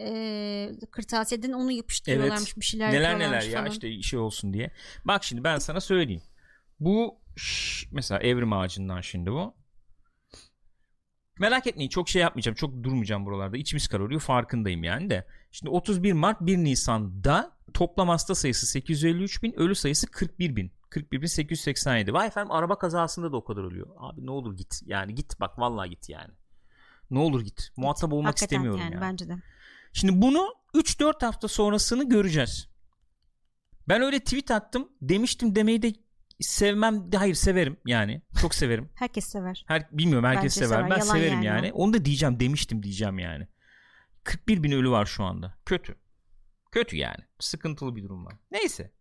Ee, kırtasiyeden onu yapıştırıyorlarmış bir şeyler neler neler ya falan. işte şey olsun diye. Bak şimdi ben sana söyleyeyim. Bu şş, mesela evrim ağacından şimdi bu. Merak etmeyin çok şey yapmayacağım. Çok durmayacağım buralarda. İçimiz kararıyor farkındayım yani de. Şimdi 31 Mart 1 Nisan'da toplam hasta sayısı 853 bin. Ölü sayısı 41 bin. 41 bin 887. Vay efendim araba kazasında da o kadar ölüyor. Abi ne olur git. Yani git bak vallahi git yani. Ne olur git. Muhatap olmak Hakikaten istemiyorum yani, yani. bence de. Şimdi bunu 3-4 hafta sonrasını göreceğiz. Ben öyle tweet attım. Demiştim demeyi de sevmem. Hayır severim yani. Çok severim. Herkes sever. Her, bilmiyorum herkes Bence sever. sever. Ben Yalan severim yani yani. Onu da diyeceğim demiştim diyeceğim yani. 41 bin ölü var şu anda. Kötü. Kötü yani. Sıkıntılı bir durum var. Neyse.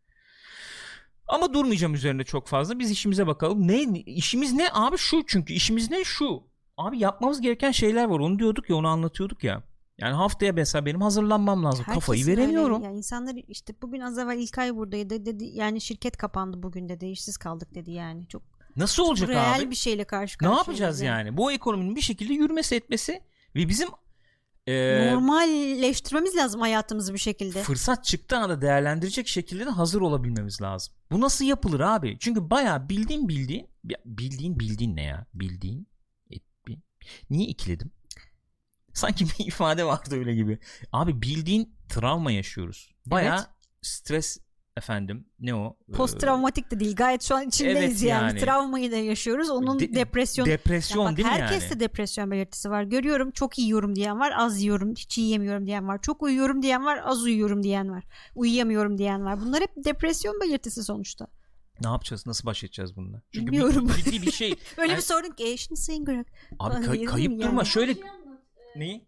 Ama durmayacağım üzerinde çok fazla. Biz işimize bakalım. Ne işimiz ne abi şu çünkü işimiz ne şu. Abi yapmamız gereken şeyler var. Onu diyorduk ya, onu anlatıyorduk ya. Yani haftaya mesela benim hazırlanmam lazım. Kafayı Herkesin öyle. veremiyorum. Yani insanlar işte bugün az evvel İlkay buradaydı dedi yani şirket kapandı bugün dedi işsiz kaldık dedi yani çok Nasıl olacak real abi? bir şeyle karşı Ne karşıyayız yapacağız yani? Bu ekonominin bir şekilde yürümesi etmesi ve bizim e, Normalleştirmemiz lazım hayatımızı bir şekilde. fırsat çıktığı anda değerlendirecek şekilde de hazır olabilmemiz lazım. Bu nasıl yapılır abi? Çünkü bayağı bildiğin bildiğin bildiğin bildiğin ne ya? Bildiğin e, bi- niye ikiledim? Sanki bir ifade vardı öyle gibi. Abi bildiğin travma yaşıyoruz. Bayağı Evet. stres efendim ne o? Post Ee, travmatik de değil gayet şu an içindeyiz evet yani. yani. Travmayı da yaşıyoruz onun de- depresyon. Depresyon Ya bak, değil mi herkeste yani? depresyon belirtisi var. Görüyorum çok yiyorum diyen var, az yiyorum, hiç yiyemiyorum diyen var. Çok uyuyorum diyen var, az uyuyorum diyen var. Uyuyamıyorum diyen var. Bunlar hep depresyon belirtisi sonuçta. Ne yapacağız? Nasıl baş edeceğiz bununla? Çünkü Bilmiyorum. bir, ciddi bir şey. Öyle Yani- bir sorun ki e, şimdi sayın Greg. Abi kay- kayıp mi durma. yani? Şöyle neyi?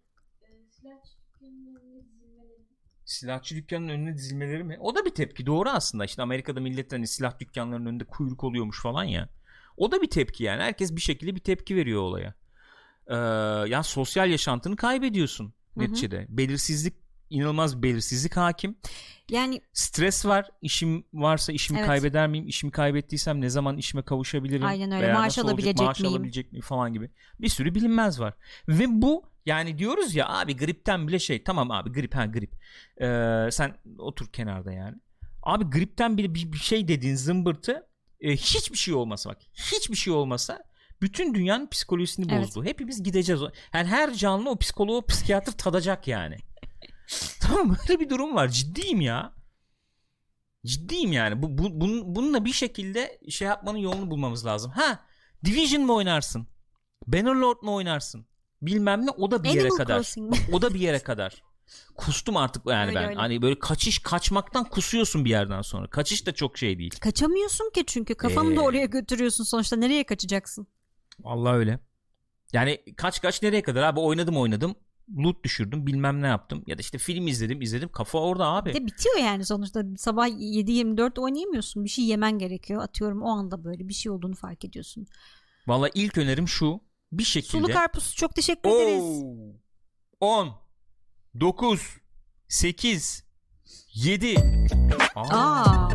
silah dükkanının önüne dizilmeleri. Silahçı dükkanının önüne dizilmeleri mi? O da bir tepki doğru aslında. İşte Amerika'da millet hani silah dükkanlarının önünde kuyruk oluyormuş falan ya. O da bir tepki yani. Herkes bir şekilde bir tepki veriyor olaya. Ee, yani sosyal yaşantını kaybediyorsun Hı hı. neticede. Belirsizlik inanılmaz belirsizlik hakim. Yani Stres var. İşim varsa işimi Evet. kaybeder miyim? İşimi kaybettiysem ne zaman işime kavuşabilirim? Aynen öyle. Veya Maaş nasıl olacak? alabilecek Maaş miyim? alabilecek miyim falan gibi. Bir sürü bilinmez var. Ve bu yani diyoruz ya abi gripten bile şey tamam abi grip ha grip. Ee, sen otur kenarda yani. Abi gripten bile bir, bir şey dediğin zımbırtı e, hiçbir şey olmasa bak hiçbir şey olmasa bütün dünyanın psikolojisini Evet. bozdu. Hepimiz gideceğiz. Yani her canlı o psikoloğu o psikiyatr tadacak yani. tamam böyle bir durum var. Ciddiyim ya. Ciddiyim yani. Bu, bu bunun, bununla bir şekilde şey yapmanın yolunu bulmamız lazım. Ha, Division mı oynarsın? Bannerlord mu oynarsın? Bilmem ne o da bir yere kadar. Bak, o da bir yere kadar. Kustum artık yani Öyle ben. öyle. Hani böyle kaçış kaçmaktan kusuyorsun bir yerden sonra. Kaçış da çok şey değil. Kaçamıyorsun ki çünkü kafanı Ee, da oraya götürüyorsun sonuçta nereye kaçacaksın? Vallahi öyle. Yani kaç kaç nereye kadar abi oynadım oynadım. Loot düşürdüm bilmem ne yaptım. Ya da işte film izledim izledim. Kafa orada abi. De bitiyor yani sonuçta sabah 7-24 oynayamıyorsun bir şey yemen gerekiyor atıyorum o anda böyle bir şey olduğunu fark ediyorsun. Vallahi ilk önerim şu. Bir şekilde. Sulu karpuz çok teşekkür ederiz. 10 9 8 7 Aa,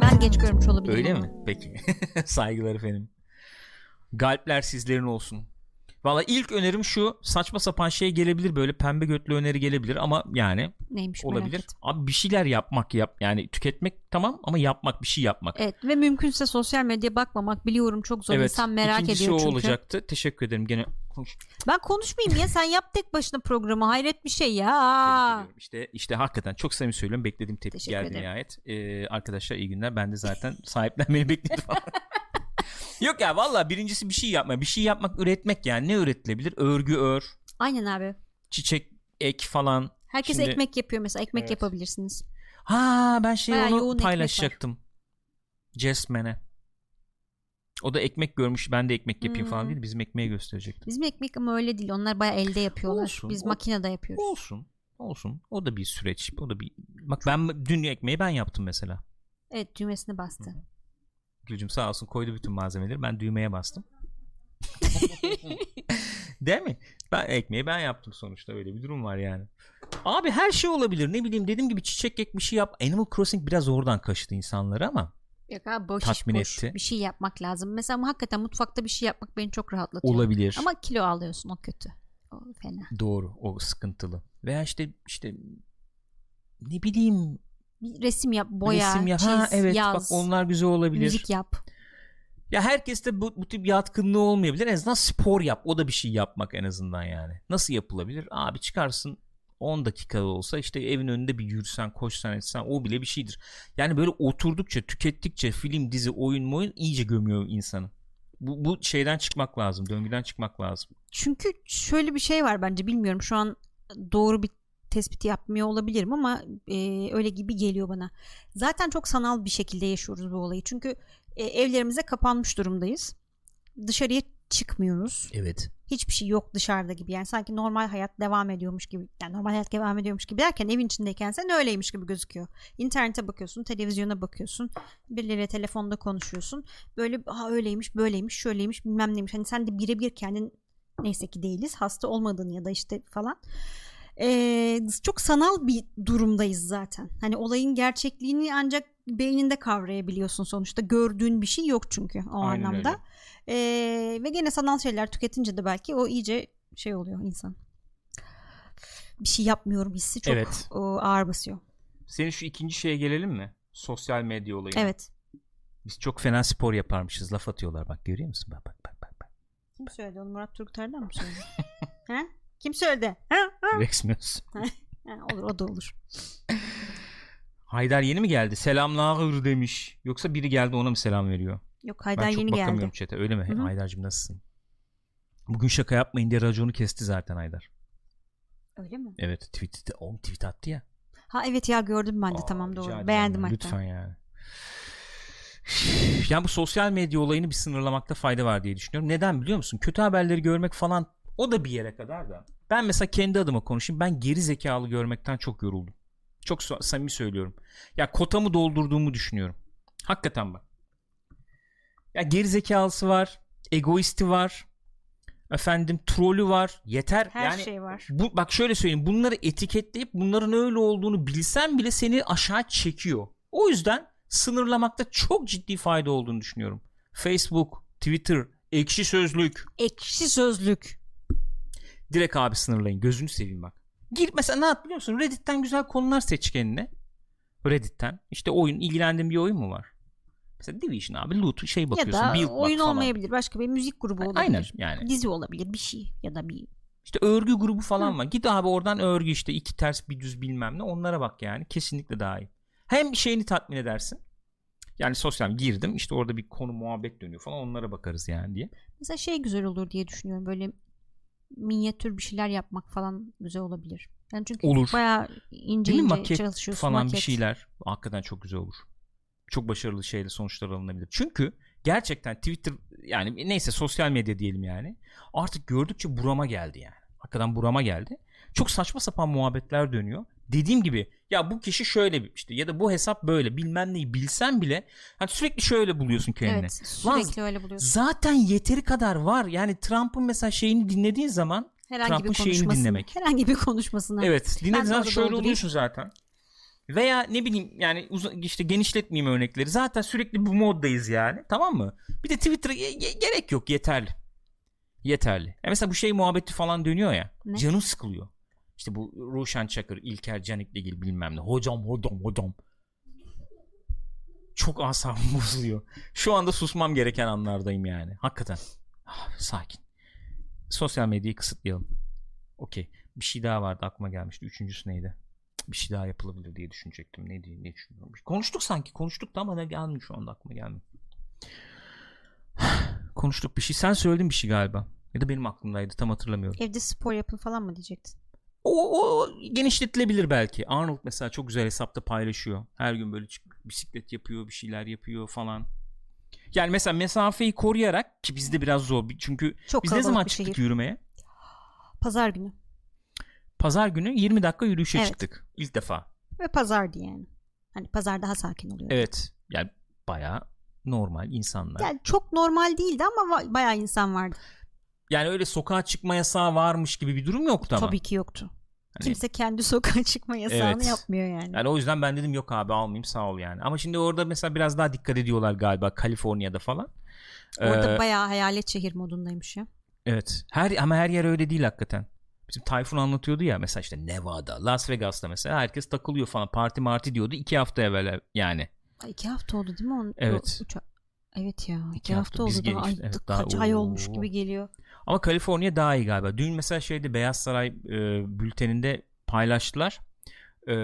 ben geç görmüş olabilirim. Öyle ama. mi? Peki. Saygılar efendim. Galpler sizlerin olsun. Valla ilk önerim şu saçma sapan şey gelebilir böyle pembe götlü öneri gelebilir ama yani Neymiş merak olabilir. ettim. Abi bir şeyler yapmak yap yani tüketmek tamam ama yapmak bir şey yapmak. Evet ve mümkünse sosyal medyaya bakmamak biliyorum çok zor insan merak ikincisi ediyor o çünkü. olacaktı. Teşekkür ederim gene. Konuş. Ben konuşmayayım ya sen yap tek başına programı hayret bir şey ya. İşte işte hakikaten çok samimi söylüyorum. Beklediğim tepki Teşekkür geldi ederim. nihayet. Ee, arkadaşlar iyi günler. Ben de zaten sahiplenmeyi bekledim. Yok ya valla birincisi bir şey yapma. Bir şey yapmak üretmek yani. Ne üretilebilir? Örgü ör, Aynen abi. çiçek ek falan. Herkes Şimdi- ekmek yapıyor mesela ekmek Evet. yapabilirsiniz. Ha ben şey Bayağı yoğun onu ekmek paylaşacaktım. Jasmine'e. O da ekmek görmüş. Ben de ekmek yapayım falan Hmm. değil. Bizim ekmeği gösterecektim. Bizim ekmek ama öyle değil. Onlar bayağı elde yapıyorlar. Olsun, Biz o- makinede yapıyoruz. Olsun. Olsun. O da bir süreç. O da bir Bak ben dün ekmeği ben yaptım mesela. Evet düğmesine bastı. Gülcüm sağ olsun koydu bütün malzemeleri. Ben düğmeye bastım. Değil mi? Ben ekmeği ben yaptım sonuçta öyle bir durum var yani. Abi her şey olabilir. Ne bileyim dediğim gibi çiçek ek bir şey yap. Animal Crossing biraz oradan kaçtı insanları ama Yok abi boş Tatmin boş. etti. Bir şey yapmak lazım. Mesela ama hakikaten mutfakta bir şey yapmak beni çok rahatlatıyor. olabilir. Ama kilo alıyorsun o kötü. O fena. Doğru. O sıkıntılı. Veya işte işte ne bileyim Bir resim yap, boya, resim ya. çiz, Ha evet yaz, bak onlar güzel olabilir. müzik yap. Ya herkes de bu, bu tip yatkınlığı olmayabilir. En azından spor yap. O da bir şey yapmak en azından yani. Nasıl yapılabilir? Abi çıkarsın 10 dakika olsa işte evin önünde bir yürüsen koşsan etsen o bile bir şeydir. Yani böyle oturdukça tükettikçe film dizi oyun oyun iyice gömüyor insanı. Bu, bu şeyden çıkmak lazım döngüden çıkmak lazım. Çünkü şöyle bir şey var bence bilmiyorum şu an doğru bir tespiti yapmıyor olabilirim ama e, öyle gibi geliyor bana. Zaten çok sanal bir şekilde yaşıyoruz bu olayı. Çünkü e, evlerimize kapanmış durumdayız. Dışarıya çıkmıyoruz. Evet. Hiçbir şey yok dışarıda gibi. Yani sanki normal hayat devam ediyormuş gibi. Yani normal hayat devam ediyormuş gibi derken evin içindeyken sen öyleymiş gibi gözüküyor. İnternete bakıyorsun, televizyona bakıyorsun. Birileriyle telefonda konuşuyorsun. Böyle ha öyleymiş, böyleymiş, şöyleymiş, bilmem neymiş. Hani sen de birebir kendin neyse ki değiliz. Hasta olmadın ya da işte falan. Ee, çok sanal bir durumdayız zaten. Hani olayın gerçekliğini ancak beyninde kavrayabiliyorsun sonuçta. Gördüğün bir şey yok çünkü o Aynen anlamda. Ee, ve gene sanal şeyler tüketince de belki o iyice şey oluyor insan. Bir şey yapmıyorum hissi çok Evet. o, ağır basıyor. Senin şu ikinci şeye gelelim mi? Sosyal medya olayı. Evet. Biz çok fena spor yaparmışız. Laf atıyorlar bak görüyor musun? Bak bak bak bak. Kim söyledi onu Murat Turgutay'dan mı söyledi? ha? Kim söyledi? Ha? Ha? Rex Mills. Olur o da olur. Haydar yeni mi geldi? Selamlar demiş. Yoksa biri geldi ona mı selam veriyor? Yok Haydar ben çok yeni bakamıyorum geldi. chat'e öyle mi? Hı hı. Haydar'cığım nasılsın? Bugün şaka yapmayın diye raconu kesti zaten Haydar. Öyle mi? Evet tweet, oğlum tweet attı ya. Ha evet ya gördüm ben de Aa, tamam doğru. Beğendim hatta. Lütfen yani. Yani bu sosyal medya olayını bir sınırlamakta fayda var diye düşünüyorum. Neden biliyor musun? Kötü haberleri görmek falan o da bir yere kadar da. Ben mesela kendi adıma konuşayım. Ben geri zekalı görmekten çok yoruldum. Çok samimi söylüyorum. Ya kotamı doldurduğumu düşünüyorum. Hakikaten bak. Ya geri zekalısı var, egoisti var. Efendim trolü var. Yeter. Her yani şey var. bu, bak şöyle söyleyeyim bunları etiketleyip bunların öyle olduğunu bilsen bile seni aşağı çekiyor. O yüzden sınırlamakta çok ciddi fayda olduğunu düşünüyorum. Facebook, Twitter, ekşi sözlük. Ekşi sözlük. Direkt abi sınırlayın. Gözünü seveyim bak. Gir mesela ne yap biliyor musun? Reddit'ten güzel konular seç kendine. Reddit'ten. İşte oyun ilgilendiğin bir oyun mu var? Mesela Division abi loot şey Ya bakıyorsun. da build bak oyun falan. olmayabilir. Başka bir müzik grubu olabilir. Aynen yani. Dizi olabilir bir şey ya da bir İşte örgü grubu falan Hı. var. Git abi oradan örgü işte iki ters bir düz bilmem ne onlara bak yani. Kesinlikle daha iyi. Hem şeyini tatmin edersin. Yani sosyal girdim işte orada bir konu muhabbet dönüyor falan onlara bakarız yani diye. Mesela şey güzel olur diye düşünüyorum. Böyle minyatür bir şeyler yapmak falan güzel olabilir. Yani çünkü Olur. bayağı ince Değil ince Maket çalışıyorsun. falan maket. bir şeyler hakikaten çok güzel olur. Çok başarılı şeyle sonuçlar alınabilir. Çünkü gerçekten Twitter yani neyse sosyal medya diyelim yani. Artık gördükçe burama geldi yani. Hakikaten burama geldi. Çok saçma sapan muhabbetler dönüyor. Dediğim gibi ya bu kişi şöyle işte ya da bu hesap böyle bilmem neyi bilsen bile hani sürekli şöyle buluyorsun kendini. Evet sürekli öyle buluyorsun. Zaten yeteri kadar var. Yani Trump'ın mesela şeyini dinlediğin zaman Herhangi Trump'ın şeyini dinlemek. Herhangi bir konuşmasını. Evet dinlediğin zaman şöyle doldurayım. oluyorsun zaten. Veya ne bileyim yani işte genişletmeyeyim örnekleri. Zaten sürekli bu moddayız yani. Tamam mı? Bir de Twitter'a ge- ge- gerek yok yeterli. Yeterli. Ya mesela bu şey muhabbeti falan dönüyor ya. Ne? Canım sıkılıyor. İşte bu Ruşen Çakır, İlker Canik'le ilgili bilmem ne. Hocam hocam hocam. Çok asabım bozuluyor. Şu anda susmam gereken anlardayım yani. Hakikaten. Ah, sakin. Sosyal medyayı kısıtlayalım. Okey. Bir şey daha vardı aklıma gelmişti. Üçüncüsü neydi? Bir şey daha yapılabilir diye düşünecektim. Ne diye ne düşünüyorum? Konuştuk sanki. Konuştuk da ama ne gelmiyor şu anda aklıma gelmiyor. Konuştuk bir şey. Sen söyledin bir şey galiba. Ya da benim aklımdaydı. Tam hatırlamıyorum. Evde spor yapın falan mı diyecektin? O, o genişletilebilir belki. Arnold mesela çok güzel hesapta paylaşıyor. Her gün böyle bisiklet yapıyor, bir şeyler yapıyor falan. Yani mesela mesafeyi koruyarak ki bizde biraz zor. Çünkü Çok biz ne zaman çıktık şehir. yürümeye? Pazar günü. Pazar günü 20 dakika yürüyüşe Evet. çıktık ilk defa. Ve pazardı yani. Hani pazar daha sakin oluyor. Evet. Yani bayağı normal insanlar. Yani, çok normal değildi ama bayağı insan vardı. Öyle sokağa çıkma yasağı varmış gibi bir durum yoktu ama. Tabii ki yoktu. Hani- Kimse kendi sokağa çıkma yasağını Evet. yapmıyor yani. Yani o yüzden ben dedim yok abi almayayım sağ ol yani. Ama şimdi orada mesela biraz daha dikkat ediyorlar galiba Kaliforniya'da falan. Orada Ee, bayağı hayalet şehir modundaymış ya. Evet. Her ama her yer öyle değil hakikaten. Bizim Tayfun anlatıyordu ya mesela işte Nevada, Las Vegas'ta mesela herkes takılıyor falan. Parti marti diyordu iki hafta evvel yani. Ay, iki hafta oldu değil mi? Onun, Evet. uça- Evet ya. iki, İki hafta, hafta oldu daha, ay, gelmişti. Evet, daha- kaç ay olmuş gibi geliyor. Ama Kaliforniya daha iyi galiba. Dün mesela şeyde Beyaz Saray e, bülteninde paylaştılar. E,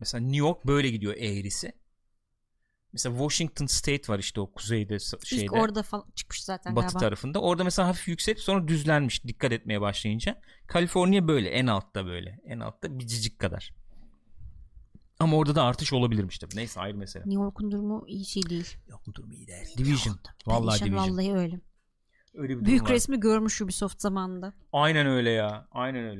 mesela New York böyle gidiyor eğrisi. Mesela Washington State var işte o kuzeyde şeyde. İlk orada falan çıkmış zaten batı galiba. tarafında. Orada mesela hafif yükselip sonra düzlenmiş dikkat etmeye başlayınca. Kaliforniya böyle en altta böyle. En altta bir cicik kadar. Ama orada da artış olabilirmiş tabii. Neyse ayrı mesele. New York'un durumu iyi şey değil. Yok bu durum iyi değil. Division. Vallahi perişan, Division. Vallahi öyle. Öyle bir Büyük var. resmi görmüş Ubisoft zamanında. Aynen öyle ya. Aynen öyle.